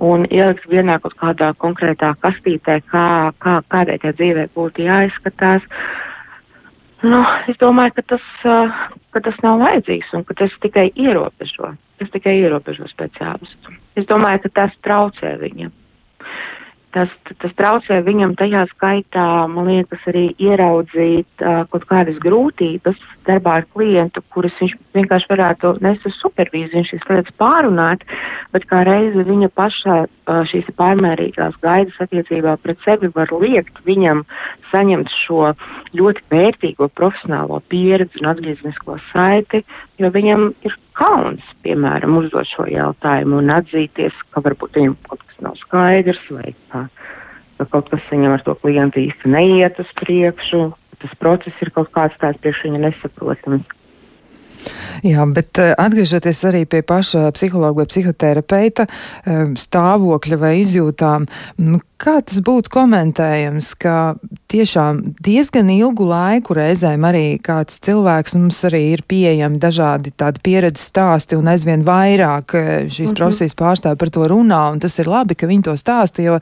Un ielikt vienā kaut kādā konkrētā kastītē, kā, kā, kādai tai dzīvē būtu jāizskatās, uh, Nu, es domāju, ka tas, ka tas nav vajadzīgs un ka tas tikai ierobežo. Tas tikai ierobežo speciālistu. Es domāju, ka tas traucē viņam tas, tas traucē viņam tajā skaitā, man liekas, arī ieraudzīt uh, kaut kādas grūtības darbā ar klientu, kuras viņš vienkārši varētu nest uz supervīziju, šīs lietas pārunāt, bet kā reizi viņa paša uh, šīs pārmērīgās gaidas attiecībā pret sevi var liekt viņam saņemt šo ļoti vērtīgo profesionālo pieredzi un atgrieznisko saiti, jo viņam ir kauns, piemēram, uzdot šo jautājumu un atzīties, ka varbūt viņam kaut kas nav skaidrs vai ka, ka kaut kas viņam ar to klientu īsti neiet uz priekšu, tas process ir kaut kāds tāds priekš viņa nesaprotams.
Jā, bet eh, atgriežoties arī pie paša psihologa vai psihoterapeita eh, stāvokļa vai izjūtām, nu, kā tas būtu komentējams, ka tiešām diezgan ilgu laiku reizēm arī kāds cilvēks mums arī ir pieejami dažādi tādi pieredzes stāsti un aizvien vairāk eh, šīs mm -hmm. profesijas pārstāvi par to runā, un tas ir labi, ka viņi to stāsta, jo,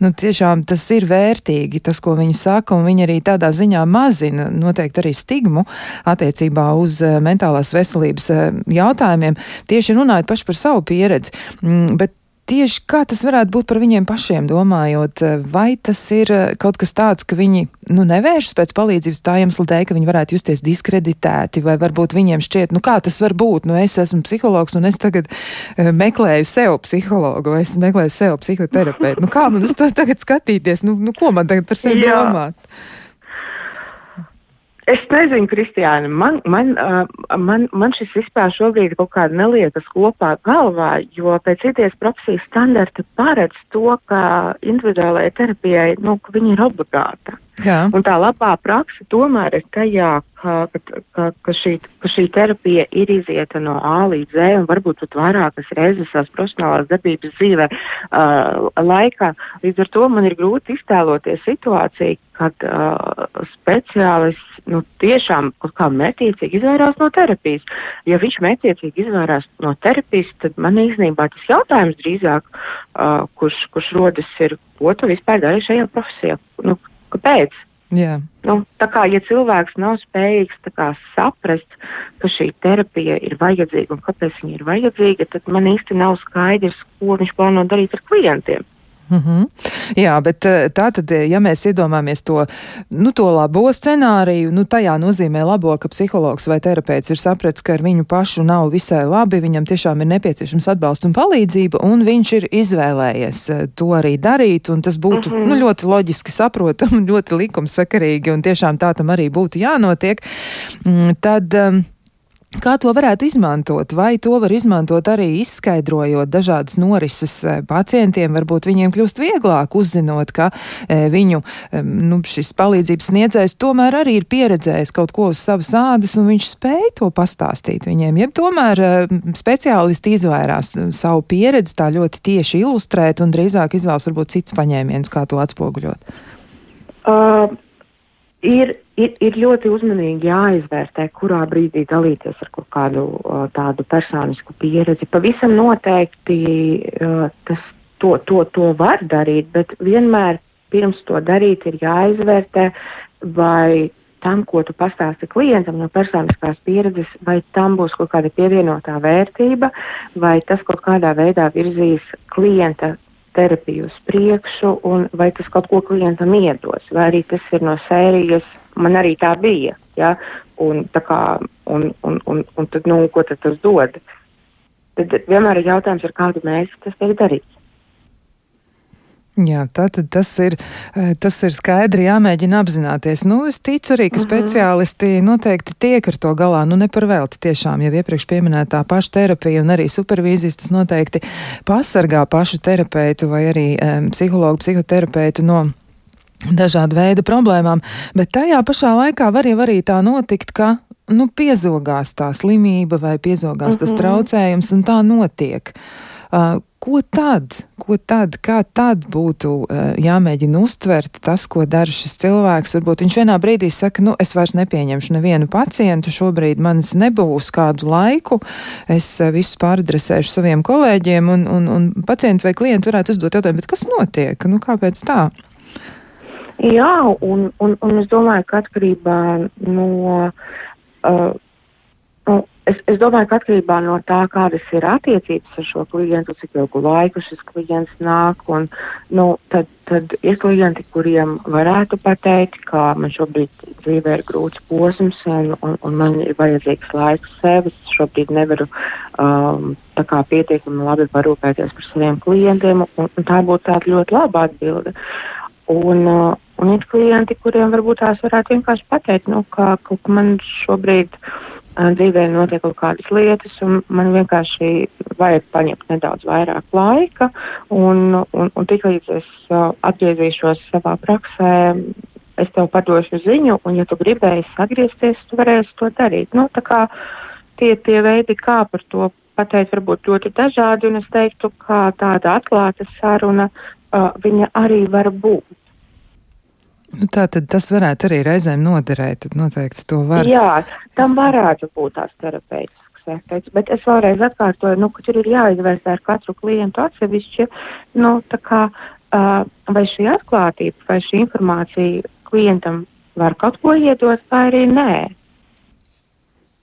nu, tiešām tas ir vērtīgi, tas, ko viņi saka, un viņi arī tādā ziņā mazina noteikti arī stigmu attiecībā uz mentālās veselības veselības eh, jautājumiem, tieši runājot paši par savu pieredzi. Mm, bet tieši kā tas varētu būt par viņiem pašiem domājot, eh, vai tas ir eh, kaut kas tāds, ka viņi nu, nevēršas pēc palīdzības tā iemesla dēļ, ka viņi varētu justies diskreditēti, vai varbūt viņiem šķiet, nu kā tas var būt, nu es esmu psihologs un es tagad uh, meklēju sev psihologu, vai es meklēju sev psihoterapeitu. Nu kā man uz to tagad skatīties, nu, nu ko man tagad par sevi Jā.
Es nezinu, Kristiāna, man, man, man, man šis vispār šobrīd kaut kāda neliekas kopā galvā, jo pēc idejas profesijas standarta paredz to, ka individuālajai terapijai, nu, ka viņa ir obligāta. Jā. Un tā labā praksa tomēr ir tajā, ka, ka, ka, šī, ka šī terapija ir izieta no A līdz Z un varbūt pat vairākas reizes tās profesionālās darbības dzīvē uh, laikā. Līdz ar to man ir grūti iztēloties situāciju, kad uh, speciālists nu, tiešām kaut kā mērķiecīgi izvairās no terapijas. Ja viņš mērķiecīgi izvairās no terapijas, tad man īstenībā tas jautājums drīzāk, uh, kurš, kurš rodas, ir, ko tu vispār dari šajā profesijā? Nu, kāpēc?
Jā.
Nu, tā kā, ja cilvēks nav spējīgs kā, saprast, ka šī terapija ir vajadzīga un kāpēc viņa ir vajadzīga, tad man īsti nav skaidrs, ko viņš plāno darīt ar klientiem.
Mm -hmm. Jā, bet eh, tā tad, eh, ja mēs iedomājamies to, nu, to labo scenāriju, nu, tajā nozīmē labo, ka psihologs vai terapeits ir sapratis, ka ar viņu pašu nav visai labi, viņam tiešām ir nepieciešams atbalsts un palīdzība, un viņš ir izvēlējies eh, to arī darīt, un tas būtu, mm -hmm. nu, ļoti loģiski saprotam, (laughs) ļoti likumsakarīgi, un tiešām tā tam arī būtu jānotiek, mm, tad. Um, Kā to varētu izmantot? Vai to var izmantot arī izskaidrojot dažādas norises eh, pacientiem? Varbūt viņiem kļūst vieglāk uzzinot, ka e, viņu e, nu, šis palīdzības sniedzējs tomēr arī ir pieredzējis kaut ko uz savas ādas un viņš spēj to pastāstīt viņiem. Jeb tomēr speciālisti izvairās savu pieredzi tā ļoti tieši ilustrēt un drīzāk izvēlas varbūt cits paņēmiens, kā to atspoguļot.
Uh, ir ir, ir ļoti uzmanīgi jāizvērtē, kurā brīdī dalīties ar kādu tādu personisku pieredzi. Pavisam noteikti tas to, to, to var darīt, bet vienmēr pirms to darīt ir jāizvērtē, vai tam, ko tu pastāsti klientam no personiskās pieredzes, vai tam būs kaut kāda pievienotā vērtība, vai tas kaut kādā veidā virzīs klienta terapiju uz priekšu, un vai tas kaut ko klientam iedos, vai arī tas ir no sērijas man arī tā bija. Ja? Un, kā, un, un, un, un tad, nu, ko tad tas dod? Tad vienmēr ir jautājums, ar kādu mērķi tas tiek darīts.
Jā, tātad tas ir, eh, tas ir skaidri jāmēģina apzināties. Nu, es ticu arī, ka mhm. speciālisti noteikti tiek ar to galā. Nu, ne par velti tiešām, jau iepriekš pieminētā paša terapija un arī supervīzijas tas noteikti pasargā pašu terapeitu vai arī um, psihologu, psihoterapeitu no dažādu veidu problēmām, bet tajā pašā laikā var jau arī tā notikt, ka nu, piezogās tā slimība vai piezogās mm -hmm. tas mhm. traucējums, un tā notiek. Uh, ko tad, ko tad, kā tad būtu uh, jāmēģina uztvert tas, ko dara šis cilvēks? Varbūt viņš vienā brīdī saka, nu, es vairs nepieņemšu nevienu pacientu, šobrīd manis nebūs kādu laiku, es uh, visu pāradresēšu saviem kolēģiem, un, un, un pacienti vai klienti varētu uzdot jautājumu, bet kas notiek? Nu, kāpēc tā?
Jā, un, un, un es domāju, ka atkarībā no. Uh, nu, es, es domāju, ka atkarībā no tā, kādas ir attiecības ar šo klientu, cik ilgu laiku šis klients nāk, un nu, tad, tad ir klienti, kuriem varētu pateikt, ka man šobrīd dzīvē ir grūts posms, un, un, un man ir vajadzīgs laiks sevis. Šobrīd nevaru um, kā pietiekami labi parūpēties par saviem klientiem, un, un tā būtu tāda ļoti laba atbilde. Un, uh, Un ir klienti, kuriem varbūt tās varētu vienkārši pateikt, nu, ka, ka man šobrīd uh, dzīvē notiek kaut kādas lietas, un man vienkārši vajag paņemt nedaudz vairāk laika, un, un, un tiklīdz es uh, atgriezīšos savā praksē, es tev padošu ziņu, un ja tu gribēji sagriezties, tu varēsi to darīt. Nu, tā kā tie, tie veidi, kā par to pateikt, varbūt ļoti dažādi, un es teiktu, ka tāda atklāta saruna, uh, viņa arī var būt.
Nu, tā tad tas varētu arī reizēm noderēt, tad noteikti to var.
Jā, tam varētu būt tās terapeitisks efekts, bet es vēlreiz atkārtoju, nu, ka tur ir jāizvērtē ar katru klientu atsevišķi, nu, tā kā, uh, vai šī atklātība, vai šī informācija klientam var kaut ko iedot, vai arī nē.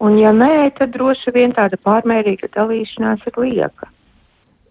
Un ja nē, tad droši vien tāda pārmērīga dalīšanās ir lieka.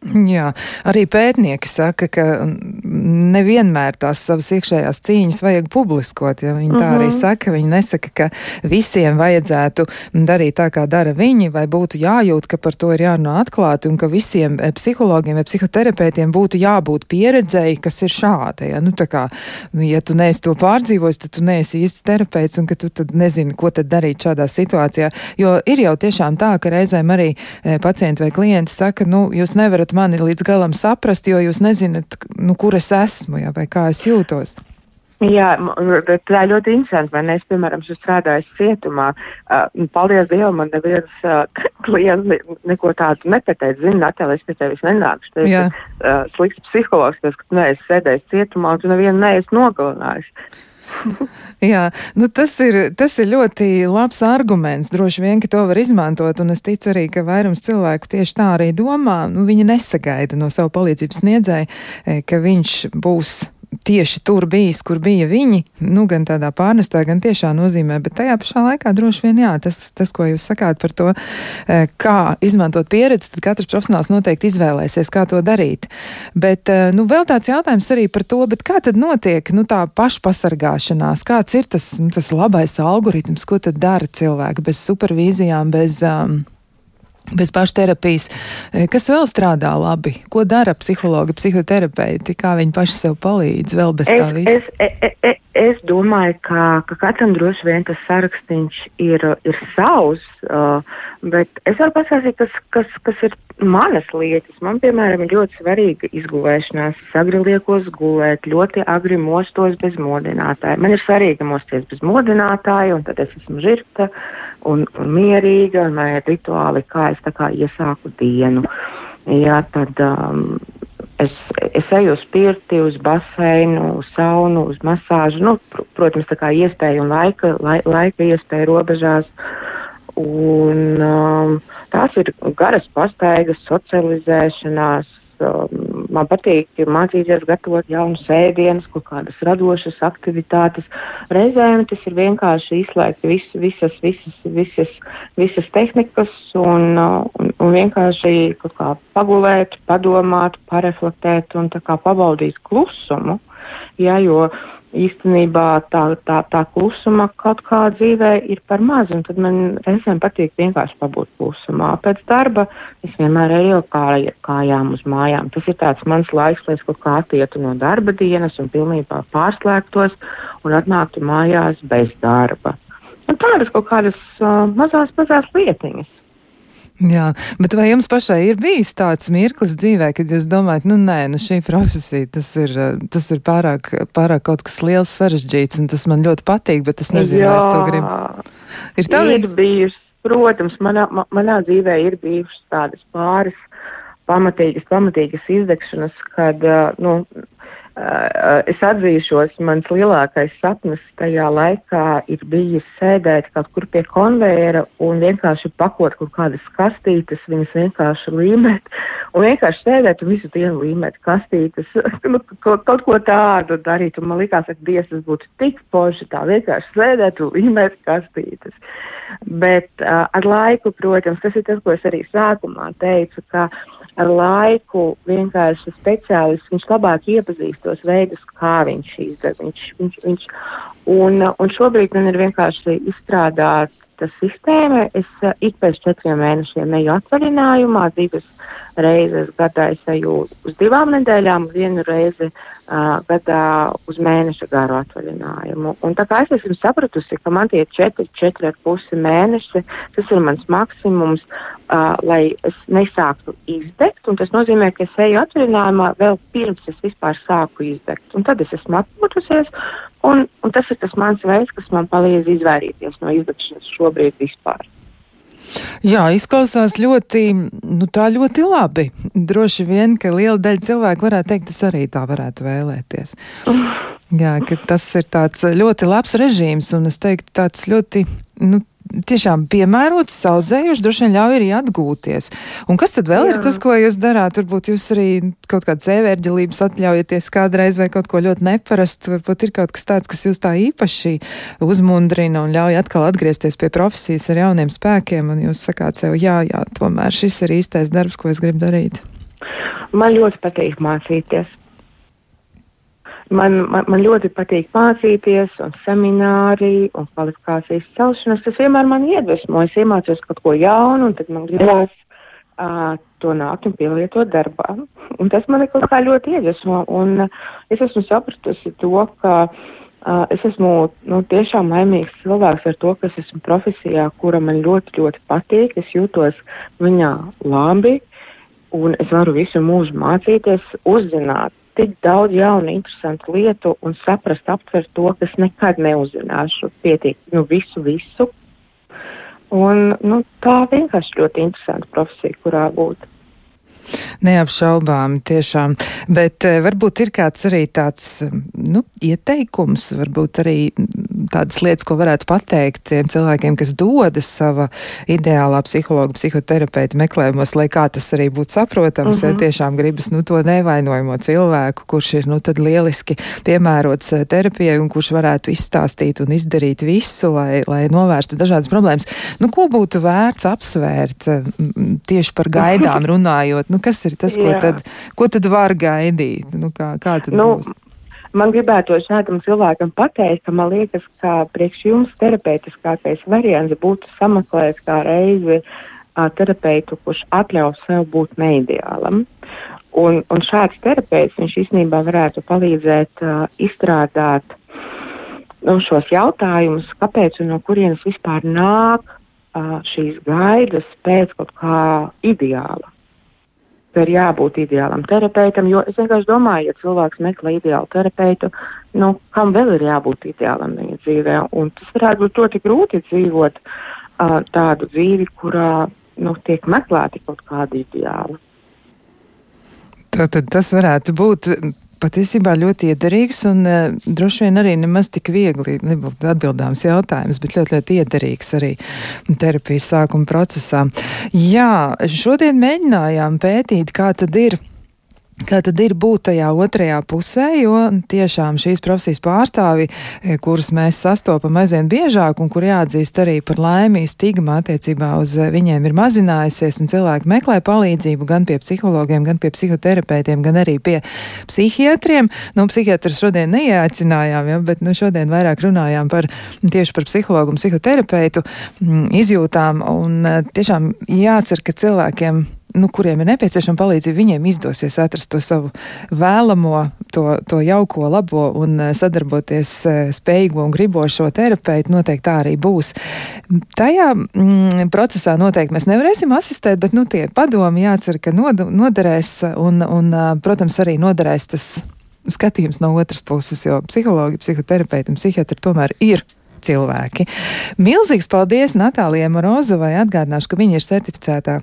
Jā, arī pētnieki saka, ka nevienmēr tās savas iekšējās cīņas vajag publiskot. Ja viņi tā uh -huh. arī mhm. saka, viņi nesaka, ka visiem vajadzētu darīt tā, kā dara viņi, vai būtu jājūt, ka par to ir jārunā atklāti, un ka visiem eh, psihologiem vai psihoterapeitiem būtu jābūt pieredzēji, kas ir šāda. Ja, nu, kā, ja tu neesi to pārdzīvojis, tad tu neesi īsts terapeits, un ka tu tad nezini, ko tad darīt šādā situācijā. Jo ir jau tiešām tā, ka reizēm arī eh, pacienti vai klienti saka, nu, jūs nevarat mani līdz galam saprast, jo jūs nezināt, nu, kur es esmu ja, vai kā es jūtos.
Jā, tā ir ļoti interesanti. Man es, piemēram, esmu strādājis cietumā. Uh, paldies Dievam, man neviens uh, (laughs) klients ne, neko tādu nepateica. Zini, Natālija, es pie tevis nenākšu. Tu esi uh, slikts psihologs, tas, ka tu neesi sēdējis cietumā un tu nevienu neesi nogalinājis. (laughs)
Jā, nu tas, ir, tas ir ļoti labs arguments. Droši vien, ka to var izmantot, un es ticu arī, ka vairums cilvēku tieši tā arī domā. Nu, viņi nesagaida no savu palīdzības sniedzēju, e, ka viņš būs tieši tur bijis, kur bija viņi, nu, gan tādā pārnestā, gan tiešā nozīmē, bet tajā pašā laikā droši vien, jā, tas, tas ko jūs sakāt par to, eh, kā izmantot pieredzi, tad katrs profesionāls noteikti izvēlēsies, kā to darīt. Bet, eh, nu, vēl tāds jautājums arī par to, bet kā tad notiek, nu, tā pašpasargāšanās, kāds ir tas, nu, tas labais algoritms, ko tad dara cilvēki bez supervīzijām, bez. Um, bez pašterapijas. E, kas vēl strādā labi? Ko dara psihologi, psihoterapeiti? Kā viņi paši sev palīdz vēl bez
es,
tā visa?
Es, es, es, e, es domāju, ka, ka katram droši vien tas sarakstiņš ir, ir savs, uh, bet es varu pastāstīt, kas, kas, kas ir manas lietas. Man, piemēram, ir ļoti svarīga izgulēšanās. Es agri liekos gulēt, ļoti agri mostos bez modinātāja. Man ir svarīgi mosties bez modinātāja, un tad es esmu žirta un, un mierīga, un man ir rituāli, kā es kā iesāku dienu. Jā, tad um, es, es eju uz pirti, uz baseinu, uz saunu, uz masāžu. Nu, pr protams, tā kā iespēja un laika, lai, laika iespēja robežās. Un, um, tās ir garas pastaigas, socializēšanās. Um, man patīk mācīties gatavot jaunu sēdienas, kaut kādas radošas aktivitātes. Reizēm tas ir vienkārši izslēgt vis, visas, visas, visas, visas tehnikas un, un, un vienkārši kaut kā pagulēt, padomāt, pareflektēt un tā kā pabaudīt klusumu. Jā, jo īstenībā tā, tā, tā klusuma kaut kā dzīvē ir par maz, un tad man reizēm patīk vienkārši pabūt klusumā. Pēc darba es vienmēr eju kāj, kājām uz mājām. Tas ir tāds mans laiks, lai es kaut kā attietu no darba dienas un pilnībā pārslēgtos un atnāktu mājās bez darba. Un tādas kaut kādas uh, mazās, mazās lietiņas.
Jā, bet vai jums pašai ir bijis tāds mirklis dzīvē, kad jūs domājat, nu nē, nu šī profesija, tas ir, tas ir pārāk, pārāk kaut kas liels sarežģīts, un tas man ļoti patīk, bet es nezinu, vai es to gribu.
Ir tā ir bijusi, protams, manā, manā dzīvē ir bijušas tādas pāris pamatīgas, pamatīgas izdegšanas, kad, nu, es atzīšos, mans lielākais sapnis tajā laikā ir bijis sēdēt kaut kur pie konveijera un vienkārši pakot kaut kādas kastītes, viņas vienkārši līmēt un vienkārši sēdēt un visu dienu līmēt kastītes, (laughs) nu, kaut, ko tādu darīt. Un man likās, ka Dievs tas būtu tik poši tā vienkārši sēdēt un līmēt kastītes. Bet uh, ar laiku, protams, tas ir tas, ko es arī sākumā teicu, ka ar laiku vienkārši speciālists, viņš labāk iepazīst tos veidus, kā viņš izdara. Viņš, viņš, viņš, un, un šobrīd man ir vienkārši izstrādāt tā sistēma. Es uh, ik pēc četriem mēnešiem eju atvaļinājumā, divas reizes gadā es eju uz divām nedēļām, vienu reizi uh, gadā uz mēneša garu atvaļinājumu. Un tā kā es esmu sapratusi, ka man tie četri, četri ar pusi mēneši, tas ir mans maksimums, uh, lai es nesāktu izdegt, un tas nozīmē, ka es eju atvaļinājumā vēl pirms es vispār sāku izdegt. Un tad es esmu atpūtusies, un, un tas ir tas mans veids, kas man palīdz izvairīties no izdegšanas šobrīd vispār.
Jā, izklausās ļoti, nu tā ļoti labi. Droši vien, ka liela daļa cilvēku varētu teikt, es arī tā varētu vēlēties. Jā, ka tas ir tāds ļoti labs režīms un es teiktu tāds ļoti, nu, tiešām piemērots, saudzējuši, droši vien ļauj arī atgūties. Un kas tad vēl Jā. ir tas, ko jūs darāt? Varbūt jūs arī kaut kādas ēvērģelības atļaujaties kādreiz vai kaut ko ļoti neparastu. Varbūt ir kaut kas tāds, kas jūs tā īpaši uzmundrina un ļauj atkal atgriezties pie profesijas ar jauniem spēkiem, un jūs sakāt sev, jā, jā, tomēr šis ir īstais darbs, ko es gribu darīt.
Man ļoti patīk mācīties. Man, man, man ļoti patīk mācīties, un semināri, un kvalifikācijas celšanas. Tas vienmēr man iedvesmo. Es iemācos kaut ko jaunu, un tad man gribās uh, to nākt un pielietot darbā. Un tas man kaut kā ļoti iedvesmo. Un uh, es esmu sapratusi to, ka uh, es esmu nu, tiešām laimīgs cilvēks ar to, ka es esmu profesijā, kura man ļoti, ļoti patīk. Es jūtos viņā labi, un es varu visu mūžu mācīties, uzzināt tik daudz jaunu, interesantu lietu un saprast, aptvert to, kas nekad neuzzināšu pietiek, nu, visu, visu. Un, nu, tā vienkārši ļoti interesanta profesija, kurā būt.
Neapšaubāmi tiešām. Bet eh, varbūt ir kāds arī tāds, nu, ieteikums, varbūt arī tādas lietas, ko varētu pateikt tiem cilvēkiem, kas dodas sava ideālā psihologa, psihoterapeita meklējumos, lai kā tas arī būtu saprotams, ja mhm. tiešām gribas, nu, to nevainojamo cilvēku, kurš ir, nu, tad lieliski piemērots eh, terapijai un kurš varētu izstāstīt un izdarīt visu, lai, lai novērstu dažādas problēmas. Nu, ko būtu vērts apsvērt tieši par gaidām (laughs) runājot? Nu, kas ir tas, ko tad, ko tad var gaidīt? Nu, kā, kā tad nu, būs?
Man gribētu šādam cilvēkam pateikt, ka man liekas, ka priekš jums terapeitiskākais variants būtu sameklēt kā reizi uh, terapeitu, kurš atļaus sev būt neideālam. Un, un šāds terapeits, viņš īstenībā varētu palīdzēt uh, izstrādāt nu, šos jautājumus, kāpēc un no kurienes vispār nāk uh, šīs gaidas pēc kaut kā ideāla ka ir jābūt ideālam terapeitam, jo es vienkārši domāju, ja cilvēks meklē ideālu terapeitu, nu, kam vēl ir jābūt ideālam viņa dzīvē, un tas varētu būt ļoti grūti dzīvot uh, tādu dzīvi, kurā, nu, tiek meklēti kaut kādi ideāli.
Tātad tas varētu būt patiesībā ļoti iederīgs un uh, droši vien arī nemaz tik viegli nebūtu atbildāms jautājums, bet ļoti, ļoti iederīgs arī terapijas sākuma procesā. Jā, šodien mēģinājām pētīt, kā tad ir Kā tad ir būt tajā otrajā pusē, jo tiešām šīs profesijas pārstāvi, e, kurus mēs sastopam aizvien biežāk un kur jāatzīst arī par laimī stigma attiecībā uz e, viņiem ir mazinājusies un cilvēki meklē palīdzību gan pie psihologiem, gan pie psihoterapeitiem, gan arī pie psihiatriem. Nu, psihiatrus šodien neieaicinājām, ja, bet nu, šodien vairāk runājām par tieši par psihologu un psihoterapeitu m, izjūtām un e, tiešām jācer, ka cilvēkiem nu, kuriem ir nepieciešama palīdzība, viņiem izdosies atrast to savu vēlamo, to, to jauko, labo un eh, sadarboties eh, spējīgo un gribošo terapeitu. Noteikti tā arī būs. Tajā mm, procesā noteikti mēs nevarēsim asistēt, bet nu, tie padomi jācer, ka nod, noderēs un, un, eh, protams, arī noderēs tas skatījums no otras puses, jo psihologi, psihoterapeiti un psihiatri tomēr ir cilvēki. Milzīgs paldies Natālijai Morozovai. Atgādināšu, ka viņa ir certificētā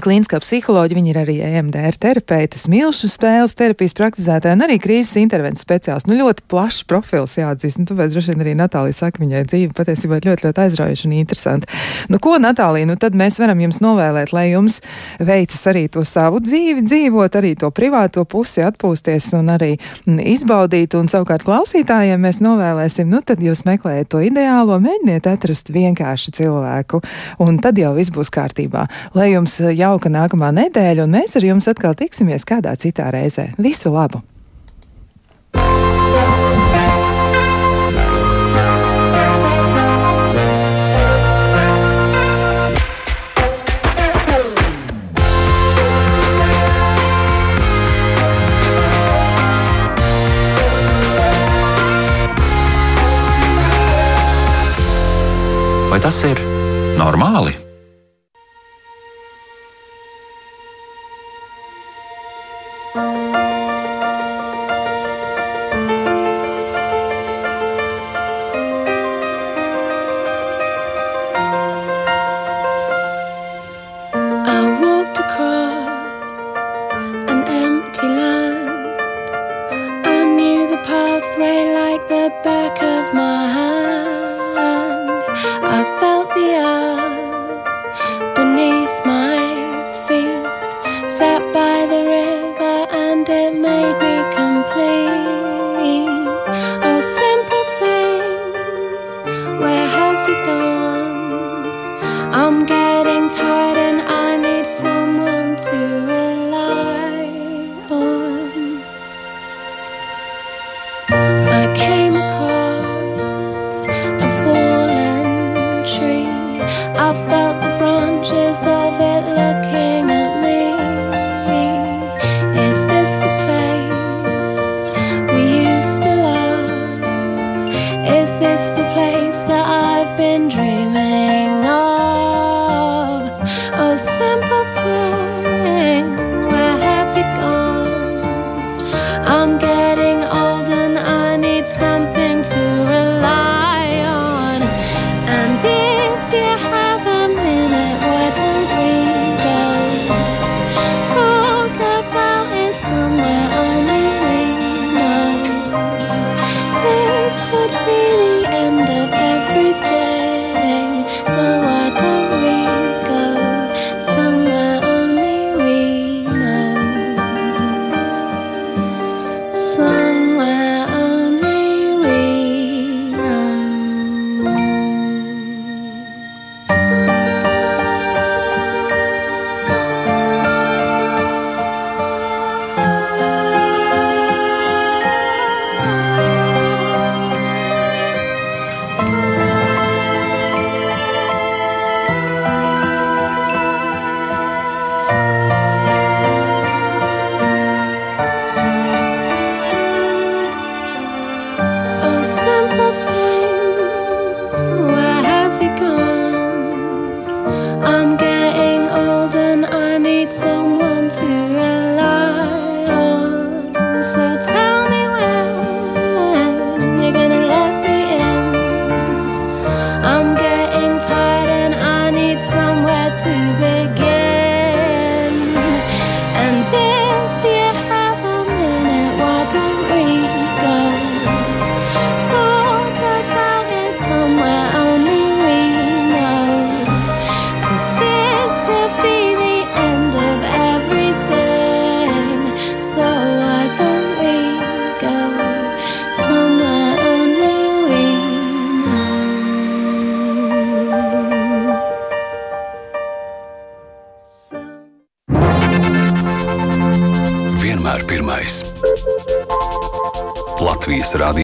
Kliniskā psiholoģija, viņa ir arī EMDR terapeite, smilšu spēles terapijas praktizētāja un arī krīzes intervences speciālists. Nu, ļoti plašs profils jāatzīst, un tāpēc droši vien arī Natālija saka, viņai dzīve patiesībā ir ļoti, ļoti aizraujoša un interesanta. Nu, ko, Natālija, nu tad mēs varam jums novēlēt, lai jums veicas arī to savu dzīvi, dzīvot, arī to privāto pusi atpūsties un arī izbaudīt, un savukārt klausītājiem mēs novēlēsim, nu tad jūs meklējat to ideālo, mēģiniet atrast vienkārši cilvēku, un tad jau viss būs kārtībā. Lai jums jauka nākamā nedēļa, un mēs ar jums atkal tiksimies kādā citā reizē. Visu labu!
Vai tas ir normāli?